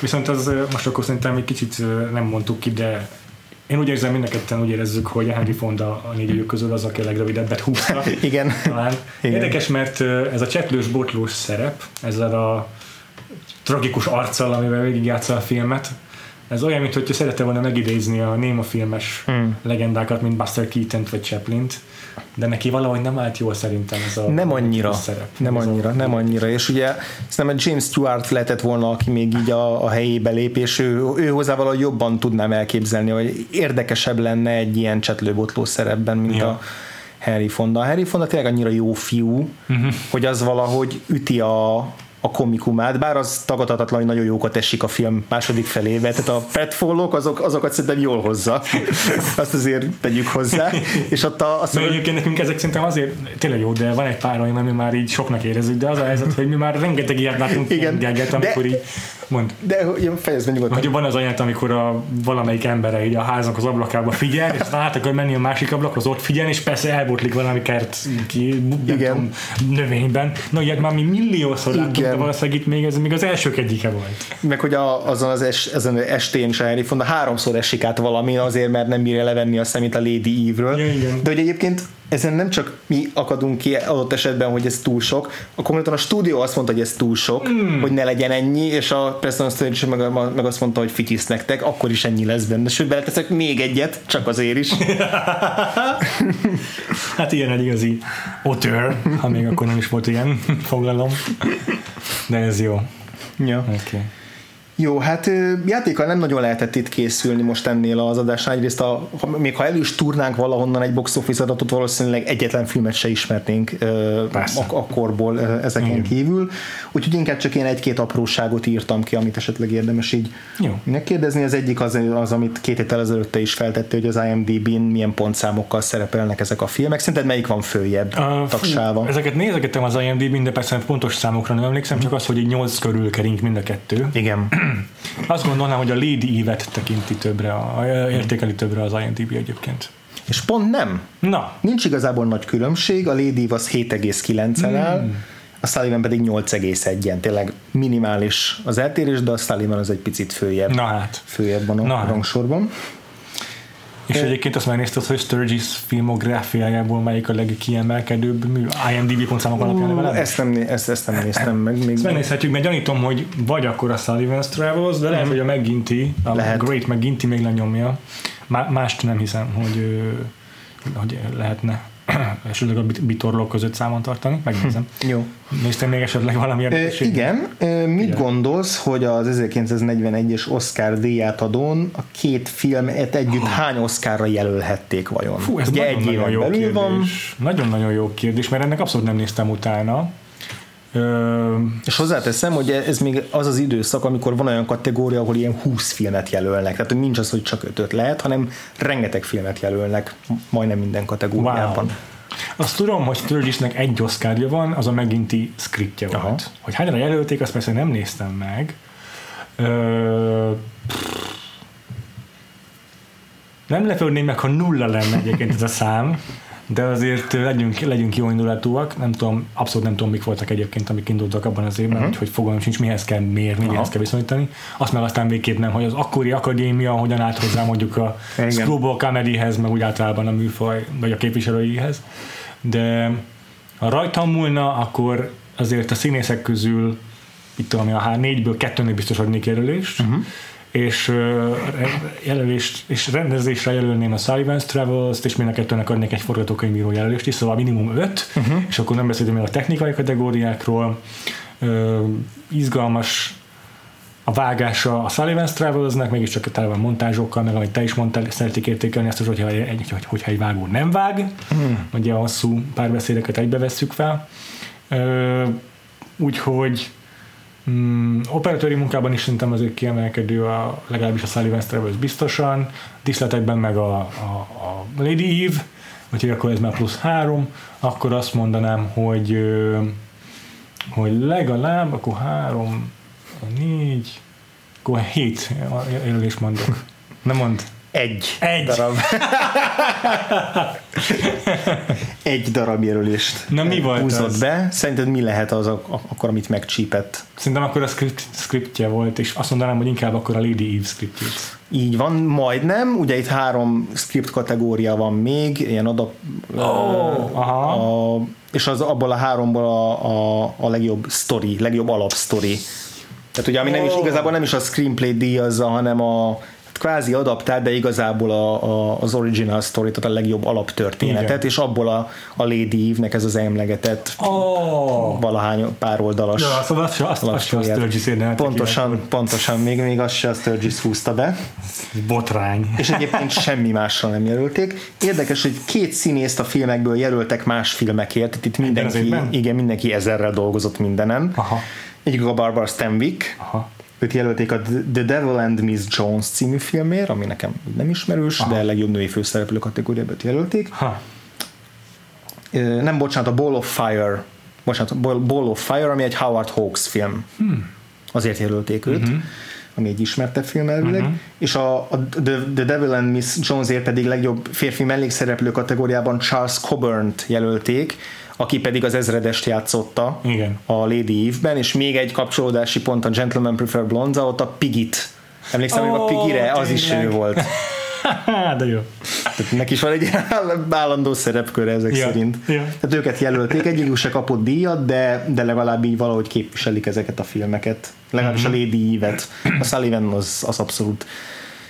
Viszont az most akkor szerintem egy kicsit nem mondtuk ki, de én úgy érzem, mind úgy érezzük, hogy a Henry Fonda a négy közül az, aki a legrövidebbet húzta. Igen. Talán. Igen. Érdekes, mert ez a csetlős, botlós szerep, ezzel a tragikus arccal, amivel végigjátsza a filmet, ez olyan, mintha szerette volna megidézni a Néma filmes hmm. legendákat, mint Buster keaton vagy Chaplin-t, de neki valahogy nem állt jól szerintem ez a Nem annyira, szerep. Nem annyira, nem annyira, és ugye szerintem James Stewart lehetett volna, aki még így a, a helyébe lép, és ő, ő hozzá valahogy jobban tudnám elképzelni, hogy érdekesebb lenne egy ilyen csetlőbotló szerepben, mint ja. a Harry Fonda. A Harry Fonda tényleg annyira jó fiú, uh-huh. hogy az valahogy üti a, a komikumát, bár az tagadhatatlan, hogy nagyon jókat esik a film második felébe, tehát a petfollók azok, azokat szerintem jól hozza, azt azért tegyük hozzá. És ott a, azt mondom, egyébként nekünk ezek szerintem azért tényleg jó, de van egy pár olyan, ami már így soknak érezzük, de az a helyzet, hogy mi már rengeteg ilyet látunk Igen, geget, amikor de, így mond. De fejezd be nyugodtan. Hogy van az anyát, amikor a valamelyik embere így a háznak az ablakába figyel, és át akar menni a másik ablakhoz, ott figyel, és persze elbotlik valami kert ki, Igen. Tudom, növényben. Na, ilyet már mi milliószor de valószínűleg itt még ez még az elsők egyike volt. Meg hogy a, azon az es, ezen az estén Henry Fonda háromszor esik át valami azért, mert nem bírja levenni a szemét a Lady Eve-ről. Ja, De hogy egyébként ezen nem csak mi akadunk ki adott esetben, hogy ez túl sok, a konkrétan a stúdió azt mondta, hogy ez túl sok, mm. hogy ne legyen ennyi, és a Preston Sturges meg, meg azt mondta, hogy fitysz nektek, akkor is ennyi lesz benne. Sőt, beleteszek még egyet, csak azért is. hát ilyen egy igazi otör, ha még akkor nem is volt ilyen fogalom. De ez jó. Ja. Okay. Jó, hát játékkal nem nagyon lehetett itt készülni most ennél az adásnál. Egyrészt, a, még ha elő is turnánk valahonnan egy box office adatot, valószínűleg egyetlen filmet se ismernénk Persze. a, korból ezeken Igen. kívül. Úgyhogy inkább csak én egy-két apróságot írtam ki, amit esetleg érdemes így Jó. megkérdezni. Az egyik az, az, amit két héttel ezelőtt is feltette, hogy az IMDb-n milyen pontszámokkal szerepelnek ezek a filmek. Szerinted melyik van följebb uh, tagsáva? Ezeket nézegettem az IMDb-n, de persze pontos számokra nem emlékszem, csak az, hogy egy 8 körül kering mind a kettő. Igen. Azt gondolnám, hogy a Lady Eve-et tekinti többre, a, értékeli többre az IMDb egyébként. És pont nem. Na. Nincs igazából nagy különbség, a Lady Eve az 7,9-en áll, mm. a Sullivan pedig 8,1-en. Tényleg minimális az eltérés, de a Sullivan az egy picit följebb. Na hát. Följebb van a Na hát. És egyébként azt megnézted, hogy Sturgis filmográfiájából melyik a legkiemelkedőbb mű? IMDb pontszámok alapján uh, ezt nem, ezt, ezt nem néztem meg. Még ezt megnézhetjük, mert gyanítom, hogy vagy akkor a Sullivan's Travels, de lehet, mm. hogy a McGinty, a lehet. Great McGinty még lenyomja. Mást nem hiszem, hogy, hogy lehetne esetleg a bitorlók között számon tartani, megnézem. Hm, jó. Néztem még esetleg valami érdekesség? Igen. Mit igen. gondolsz, hogy az 1941-es Oscar díjátadón a két filmet együtt hány Oscarra jelölhették vajon? Fú, ez Ugye nagyon, egy nagyon jó kérdés. Van. Nagyon-nagyon jó kérdés, mert ennek abszolút nem néztem utána. És hozzáteszem, hogy ez még az az időszak, amikor van olyan kategória, ahol ilyen 20 filmet jelölnek. Tehát nincs az, hogy csak 5 lehet, hanem rengeteg filmet jelölnek majdnem minden kategóriában. Wow. Azt tudom, hogy Sturgisnek egy oszkárja van, az a meginti scriptje volt. Aha. Hogy hányra jelölték, azt persze nem néztem meg. Ö... Nem lepődném meg, ha nulla lenne egyébként ez a szám de azért legyünk, legyünk jó indulatúak, nem tudom, abszolút nem tudom, mik voltak egyébként, amik indultak abban az évben, uh-huh. hogy fogalmam sincs, mihez kell mérni, Aha. mihez kell viszonyítani. Azt meg aztán végképp nem, hogy az akkori akadémia hogyan állt hozzá mondjuk a Screwball Comedyhez, meg úgy általában a műfaj, vagy a képviselőihez. De ha rajtam múlna, akkor azért a színészek közül, itt tudom, a négyből kettőnél biztos adnék jelölést, uh-huh és jelölést és rendezésre jelölném a Sullivan's Travels-t, és mind a kettőnek adnék egy forgatókönyvíró jelölést is, szóval minimum öt, uh-huh. és akkor nem beszélünk még a technikai kategóriákról. Uh, izgalmas a vágása a Sullivan's Travelsnek, mégiscsak tele van montázsokkal, meg amit te is mondtál, szeretik értékelni azt, hogyha egy, hogyha egy vágó nem vág, hmm. ugye a hosszú párbeszédeket egybe vesszük fel. Úgyhogy um, operatőri munkában is szerintem azért kiemelkedő, a, legalábbis a Sullivan's Travels biztosan, diszletekben meg a, a, a Lady Eve, úgyhogy akkor ez már plusz három, akkor azt mondanám, hogy hogy legalább, akkor három, négy, akkor hét jelölés mondok. Nem mond. Egy, Egy. darab. Egy darab jelölést Na mi volt húzott az? be. Szerinted mi lehet az a, akkor, amit megcsípett? Szerintem akkor a script, scriptje volt, és azt mondanám, hogy inkább akkor a Lady Eve scriptjét. Így van, majdnem. Ugye itt három script kategória van még, ilyen adap... Oh, aha. A, és az abból a háromból a, a, a legjobb story, legjobb alapsztori. Tehát ugye, ami nem is Oh. igazából nem is a screenplay díjazza, hanem a kvázi adaptált, de igazából a, a, az original story, tehát a legjobb alaptörténetet, Igen. és abból a, a Lady Eve-nek ez az emlegetett Oh. valahány pár oldalas Ja, szóval azt, azt, azt, se a. Sturgis érdemelte ki, Pontosan, pontosan, még, még azt se a Sturgis húzta be. Botrány. És egyébként semmi másra nem jelölték. Érdekes, hogy két színészt a filmekből jelöltek más filmekért, tehát itt mindenki, igen, mindenki ezerrel dolgozott mindenen. Aha. Egyik a Barbara Stanwyck, Aha. Őt jelölték a The Devil and Miss Jones című filmért, ami nekem nem ismerős, Aha. de legjobb női főszereplő kategóriába őt jelölték. Ha. Nem, bocsánat, a Ball of Fire, bocsánat, Ball of Fire, ami egy Howard Hawks film. Hmm. Azért jelölték őt. Uh-huh ami egy ismertebb film elvileg, uh-huh. és a, a The, The Devil and Miss Jonesért pedig legjobb férfi mellékszereplő kategóriában Charles Coburn-t jelölték, aki pedig az ezredest játszotta Igen. a Lady Eve-ben, és még egy kapcsolódási pont a Gentleman Prefer Blonde, ott a Pigit. Emlékszem, hogy Ó, a Pigire, az is ő volt. De jó. Tehát neki is van egy állandó szerepköre ezek Ja, szerint. ja. Tehát őket jelölték, egyikük se kapott díjat, de, de legalább így valahogy képviselik ezeket a filmeket. Legalábbis Mhm. a Lady Eve-et. A Sullivan az, az abszolút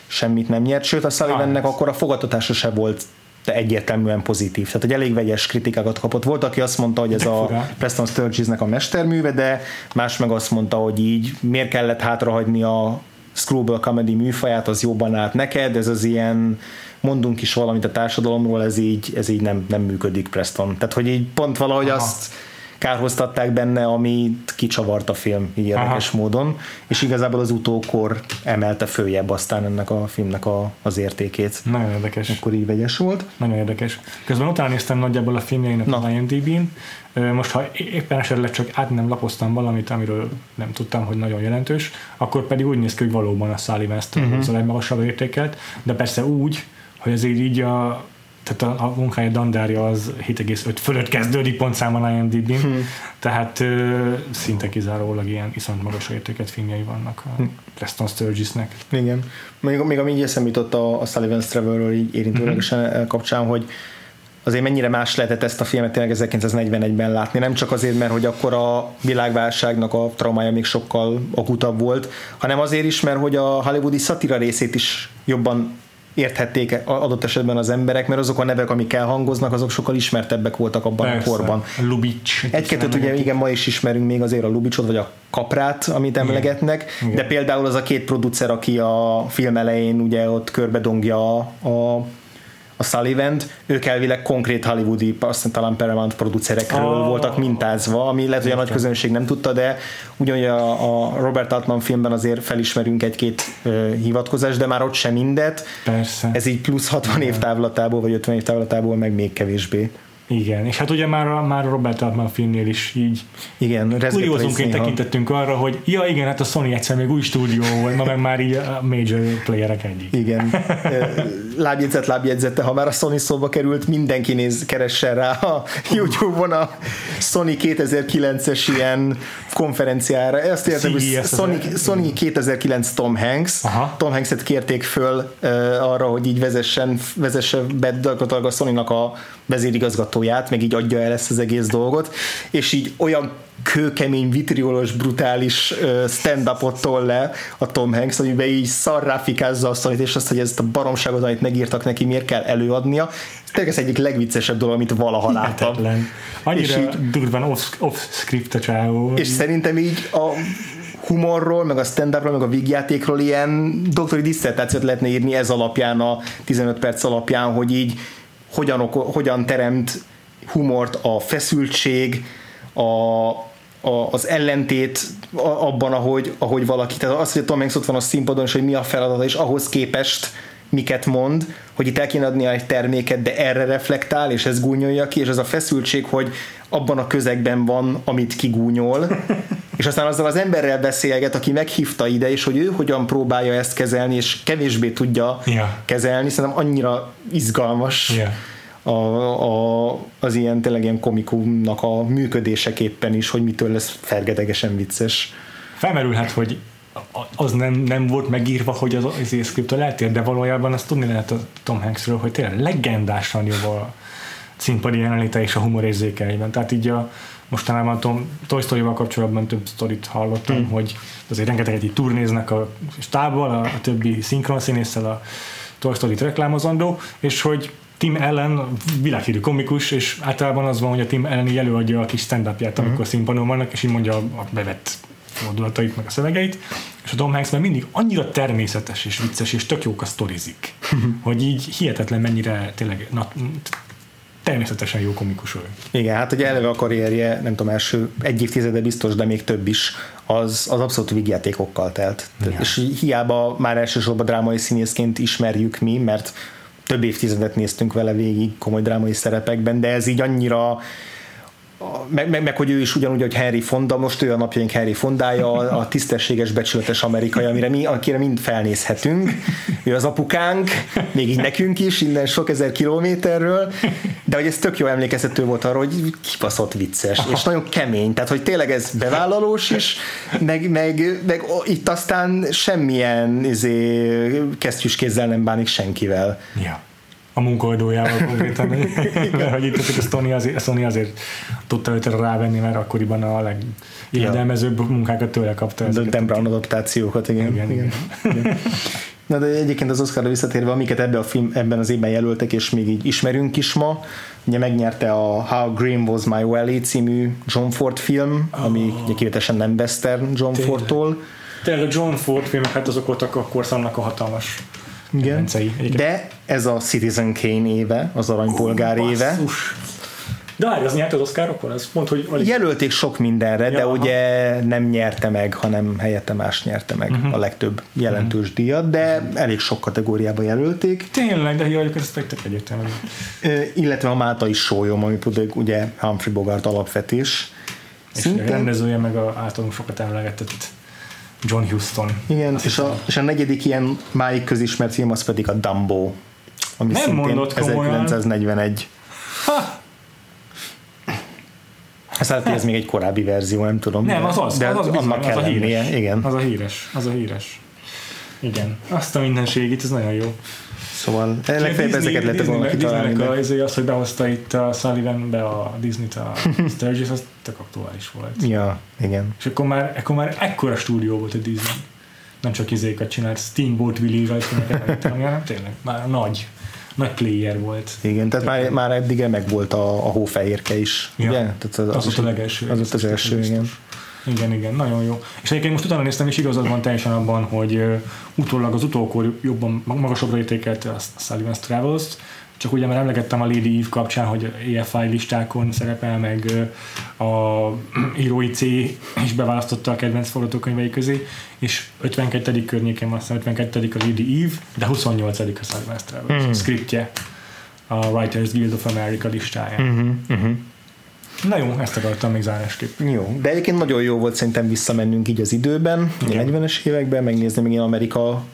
semmit nem nyert, sőt a Sullivannek akkor a fogadtatása se volt de egyértelműen pozitív. Tehát, hogy elég vegyes kritikákat kapott. Volt, aki azt mondta, hogy ez De a fura. Preston Sturgesnek a mesterműve, de más meg azt mondta, hogy így miért kellett hátrahagyni a screwball comedy műfaját, az jobban állt neked, ez az ilyen mondunk is valamit a társadalomról, ez így, ez így nem, nem működik Preston. Tehát, hogy így pont valahogy Aha. azt kárhoztatták benne, amit kicsavart a film így érdekes Aha. módon, és igazából az utókor emelte följebb aztán ennek a filmnek a, az értékét. Nagyon érdekes. Akkor így vegyes volt. Nagyon érdekes. Közben utána néztem nagyjából a filmjeinek Na. a IMDb-n. Most, ha éppen esetleg csak át nem lapoztam valamit, amiről nem tudtam, hogy nagyon jelentős, akkor pedig úgy néz ki, hogy valóban a Sullivan uh-huh. a legmagasabb értékelt, de persze úgy, hogy ezért így a tehát a, a munkája dandárja az 7,5 fölött kezdődik pontszámon IMDb-n, hmm. tehát ö, szinte kizárólag ilyen iszonyat magas értéket filmjei vannak a Preston Sturgesnek. Igen. Még, még ami így eszembe jutott a, a Sullivan Travelről így érintőlegesen uh-huh. kapcsán, hogy azért mennyire más lehetett ezt a filmet tényleg 1941-ben látni, nem csak azért, mert hogy akkor a világválságnak a traumája még sokkal akutabb volt, hanem azért is, mert hogy a hollywoodi szatira részét is jobban érthették adott esetben az emberek, mert azok a nevek, amik elhangoznak, azok sokkal ismertebbek voltak abban Persze. a korban. Lubitsch. Egy-kettőt ugye igen, ma is ismerünk még azért a Lubicsot, vagy a Kaprát, amit emlegetnek, Igen. de például az a két producer, aki a film elején ugye ott körbedongja a, a sullivan ők elvileg konkrét hollywoodi, aztán talán Paramount producerekről oh. voltak mintázva, ami lehet, hogy a nagy közönség nem tudta, de ugyanúgy a, a Robert Altman filmben azért felismerünk egy-két uh, hivatkozást, de már ott sem mindet. Persze. Ez így plusz 60 év távlatából, vagy 50 év távlatából meg még kevésbé. Igen, és hát ugye már a, már a Robert Altman filmnél is így Igen, kuriózunként tekintettünk arra, hogy ja igen, hát a Sony egyszer még új stúdió volt, ma meg már így a major playerek egyik. Igen. Lábjegyzet, lábjegyzete, ha már a Sony szóba került, mindenki néz, keressen rá a YouTube-on a Sony 2009-es ilyen konferenciára. Ezt értem, hogy Sony, Sony 2009 Tom Hanks. Aha. Tom Hanks-et kérték föl uh, arra, hogy így vezessen, vezesse be gyakorlatilag a Sony-nak a vezérigazgató sajtóját, meg így adja el ezt az egész dolgot, és így olyan kőkemény, vitriolos, brutális stand-upot tol le a Tom Hanks, amiben így szarráfikázza azt, amit, és azt, hogy ezt a baromságot, amit megírtak neki, miért kell előadnia. Ez tényleg ez egyik legviccesebb dolog, amit valaha láttam. Annyira és így, durván off-script off a csávó. És szerintem így a humorról, meg a stand-upról, meg a vígjátékról ilyen doktori diszertációt lehetne írni ez alapján, a 15 perc alapján, hogy így hogyan, hogyan teremt humort a feszültség, a, a, az ellentét abban, ahogy, ahogy valaki, tehát az, hogy Tom Hanks ott van a színpadon, és hogy mi a feladata, és ahhoz képest miket mond, hogy itt el kéne adnia egy terméket, de erre reflektál, és ez gúnyolja ki, és ez a feszültség, hogy abban a közegben van, amit kigúnyol, és aztán azzal az emberrel beszélget, aki meghívta ide, és hogy ő hogyan próbálja ezt kezelni, és kevésbé tudja yeah. kezelni, szerintem annyira izgalmas. Yeah a, a, az ilyen tényleg ilyen komikumnak a működéseképpen is, hogy mitől lesz fergetegesen vicces. Felmerülhet, hogy az nem, nem volt megírva, hogy az, az szkriptől eltér, de valójában azt tudni lehet a Tom Hanksről, hogy tényleg legendásan jobb a színpadi jelenléte és a humorérzékeiben. Tehát így a, mostanában Tom, Toy Story-val kapcsolatban több sztorit hallottam, mm. hogy azért rengeteget így turnéznek a stábbal, a, a többi szinkronszínésszel a Toy Story-t reklámozandó, és hogy Tim Ellen világhírű komikus, és általában az van, hogy a Tim Ellen így előadja a kis stand-upját, amikor uh-huh. színpadon vannak, és így mondja a bevett fordulatait, meg a szövegeit, és a Tom Hanks már mindig annyira természetes és vicces, és tök jók a sztorizik, uh-huh. hogy így hihetetlen mennyire tényleg na, természetesen jó komikus ő. Igen, hát ugye eleve a karrierje, nem tudom, első egy évtizede biztos, de még több is, az, az abszolút vígjátékokkal telt. Ja. És hiába már elsősorban drámai színészként ismerjük mi, mert több évtizedet néztünk vele végig komoly drámai szerepekben, de ez így annyira meg, meg, meg, hogy ő is ugyanúgy, hogy Henry Fonda, most ő a napjaink Henry Fondája, a tisztességes, becsületes amerikai, amire mi, akire mind felnézhetünk. Ő az apukánk, még így nekünk is, innen sok ezer kilométerről, de hogy ez tök jó emlékeztető volt arra, hogy kibaszott vicces, Aha. és nagyon kemény, tehát hogy tényleg ez bevállalós is, meg, meg, meg itt aztán semmilyen izé, kesztyűs kézzel nem bánik senkivel. Ja a munkaadójával konkrétan, mert hogy itt a Sony azért, Sony azért tudta őt rávenni, mert akkoriban a legérdelmezőbb ja. munkákat tőle kapta. A Dan Brown adaptációkat, igen. igen, igen. igen. Na de egyébként az Oscarra visszatérve, amiket ebben, a film, ebben az évben jelöltek, és még így ismerünk is ma, ugye megnyerte a How Green Was My Valley című John Ford film, ami oh. ugye kivetesen nem western John Tényleg. Fordtól. Tényleg a John Ford filmek, hát azok voltak akkor annak a hatalmas igen. De ez a Citizen Kane éve, az aranypolgár uh, éve. De várj, az nyert az Oscarokon? Ez pont, hogy alig... Jelölték sok mindenre, ja, de aha. ugye nem nyerte meg, hanem helyette más nyerte meg uh-huh. a legtöbb jelentős uh-huh. díjat, de elég sok kategóriába jelölték. Tényleg, de hiányok ezt tettek egyértelmű. Illetve a Máta is sólyom, ami pedig ugye Humphrey Bogart alapvetés. És Szintén... a rendezője meg a általunk sokat emlegetett John Huston. Igen, és a, és a negyedik ilyen máig közismert film az pedig a Dumbo, ami Nem szintén 1941. Ha! Azt lehet, hogy ez még egy korábbi verzió, nem tudom. Nem, az az, de az, az, annak bizony, kell az a híres. lennie, igen. Az a híres, az a híres. Igen, azt a mindenségét, ez nagyon jó. Szóval legfeljebb ezeket lehet volna kitalálni. Disneynek az, az, hogy behozta itt a Sullivan be a Disney-t, a Sturgis, az tök aktuális volt. Ja, igen. És akkor már, akkor már ekkora stúdió volt a Disney. Nem csak izékat csinált, Steamboat Willie rajzfilmeket, hanem tényleg már nagy nagy player volt. Igen, tehát már, már eddig meg volt a, a hófehérke is, ja. ugye? Tehát az, az, az, az, a legelső. Az ott az első, igen. Biztos. Igen, igen, nagyon jó. És egyébként most utána néztem, és igazad van teljesen abban, hogy utólag az utókor jobban, magasabbra értékelte a Sullivan's Travels-t, csak ugye már emlegettem a Lady Eve kapcsán, hogy EFI listákon szerepel, meg a írói C is beválasztotta a kedvenc forgatókönyvei közé, és 52. környéken, azt 52. a Lady Eve, de 28. a Sullivan's Travels mm. scriptje a Writers Guild of America listáján. Mm-hmm, mm-hmm. Na jó, ezt akartam még zárásképp. Jó, de egyébként nagyon jó volt szerintem visszamennünk így az időben, a 40-es években, megnézni még Amerika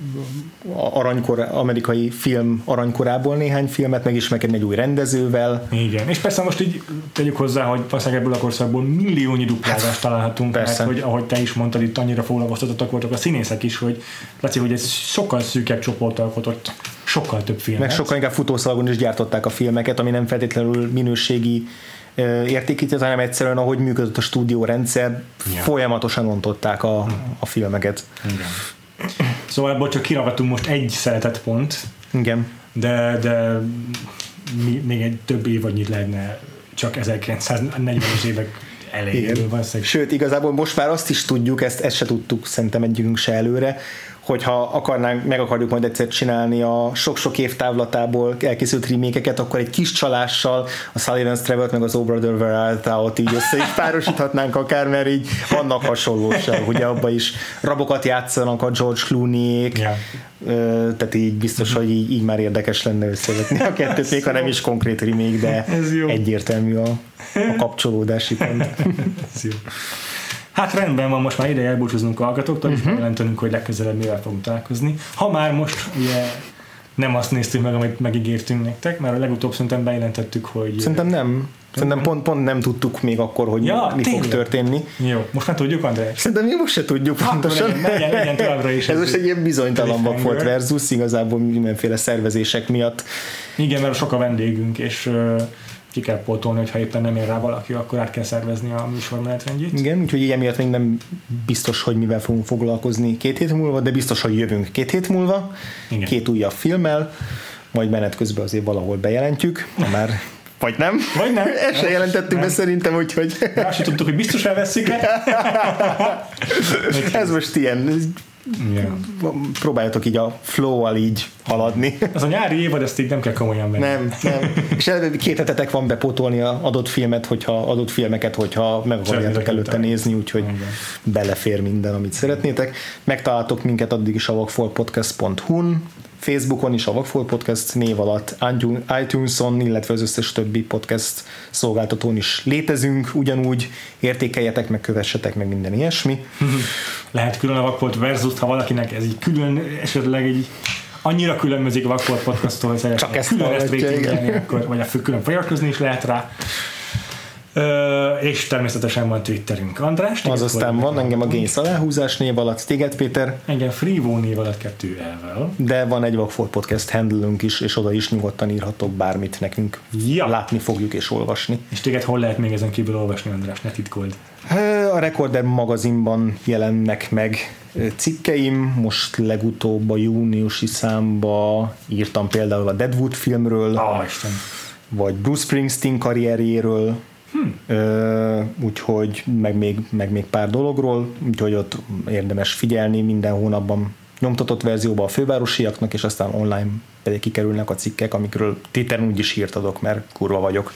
aranykor, amerikai film aranykorából néhány filmet, megismerkedni egy új rendezővel. Igen, és persze most így tegyük hozzá, hogy valószínűleg ebből a korszakból milliónyi duplázást hát, találhatunk, persze. mert hogy ahogy te is mondtad, itt annyira foglalkoztatottak voltak a színészek is, hogy látszik, hogy ez sokkal szűkebb csoport alkotott sokkal több filmet. Meg sokkal inkább futószalagon is gyártották a filmeket, ami nem feltétlenül minőségi értékített, hanem egyszerűen ahogy működött a stúdiórendszer, ja. folyamatosan ontották a, a filmeket. Igen. Szóval ebből csak kiragatunk most egy szeretett pont. Igen. De, de mi, még egy több évadnyit lehetne csak 1940-es évek elejéről. Sőt, igazából most már azt is tudjuk, ezt, ezt se tudtuk szerintem egyikünk se előre, hogyha akarnánk, meg akarjuk majd egyszer csinálni a sok-sok év távlatából elkészült remékeket, akkor egy kis csalással a Sullivan's Travel-t meg az O Brother Where így össze is párosíthatnánk akár, mert így vannak hasonlóság, ugye abban is rabokat játszanak a George Clooney-ék, yeah. tehát így biztos, hogy így, így már érdekes lenne összevetni a kettőt, még ha nem is konkrét remake, de egyértelmű a, a kapcsolódási pont. Ez jó. Hát rendben van, most már ideje elbúcsúznunk a hallgatóktól, uh-huh. és mhm. jelentenünk, hogy legközelebb mivel fogunk találkozni. Ha már most ugye nem azt néztük meg, amit megígértünk nektek, mert a legutóbb szerintem bejelentettük, hogy... Szerintem nem. Szerintem pont, pont nem tudtuk még akkor, hogy ja, mi tényleg. fog történni. Jó, most már tudjuk, András? Szerintem mi most se tudjuk hát, pontosan. Legyen, legyen, legyen is. Ez most egy ilyen bizonytalan volt versus, igazából mindenféle szervezések miatt. Igen, mert sok a vendégünk, és ki kell pótolni, hogyha éppen nem ér rá valaki, akkor át kell szervezni a műsor menetrendjét. Igen, úgyhogy így emiatt még nem biztos, hogy mivel fogunk foglalkozni két hét múlva, de biztos, hogy jövünk két hét múlva, Igen. két újabb filmmel, majd menet közben azért valahol bejelentjük, már vagy nem? Vagy nem. Ezt se jelentettük be szerintem, úgyhogy... Azt tudtuk, hogy biztos elveszik Ez most ilyen Yeah. Próbáljatok így a flow-al így haladni. Az a nyári évad, ezt így nem kell komolyan venni. Nem, nem. És két hetetek van bepótolni a adott filmet, hogyha adott filmeket, hogyha meg akarjátok előtte nézni, úgyhogy Igen. belefér minden, amit szeretnétek. Megtaláltok minket addig is a vakfolpodcast.hu-n, Facebookon is a Vakfolt Podcast név alatt, iTunes-on, illetve az összes többi podcast szolgáltatón is létezünk, ugyanúgy értékeljetek, meg kövessetek, meg minden ilyesmi. Lehet külön a Vakfolt versus, ha valakinek ez így külön, esetleg egy annyira különbözik a Vakfolt podcasttól, hogy Csak ezt külön ezt akkor, vagy a külön feliratkozni is lehet rá. És természetesen van Twitterünk. András? Az aztán van, engem a Gains aláhúzás név alatt, téged Péter. Engem Freevo név alatt kettő elvel. De van egy Vagfolt Podcast handlünk is, és oda is nyugodtan írhatok bármit nekünk. Ja. Látni fogjuk és olvasni. És téged hol lehet még ezen kívül olvasni, András? Ne titkold. A Recorder magazinban jelennek meg cikkeim, most legutóbb a júniusi számba írtam például a Deadwood filmről, oh, Isten. vagy Bruce Springsteen karrierjéről, Hmm. úgyhogy meg még, meg még pár dologról, úgyhogy ott érdemes figyelni minden hónapban nyomtatott verzióban a fővárosiaknak, és aztán online pedig kikerülnek a cikkek, amikről tételen úgy is írt adok, mert kurva vagyok.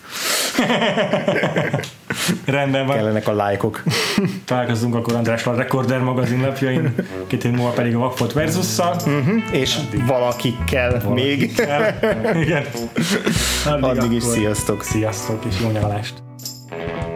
Rendben van. Kellenek a lájkok. Találkozunk akkor Andrással a Recorder magazin lapjain, két hét múlva pedig a Vakfot Versus-szal. Uh-huh. És Addig. valakikkel valakikkel. még. Igen. Addig, Addig is sziasztok. Sziasztok, és jó nyaralást. Thank you.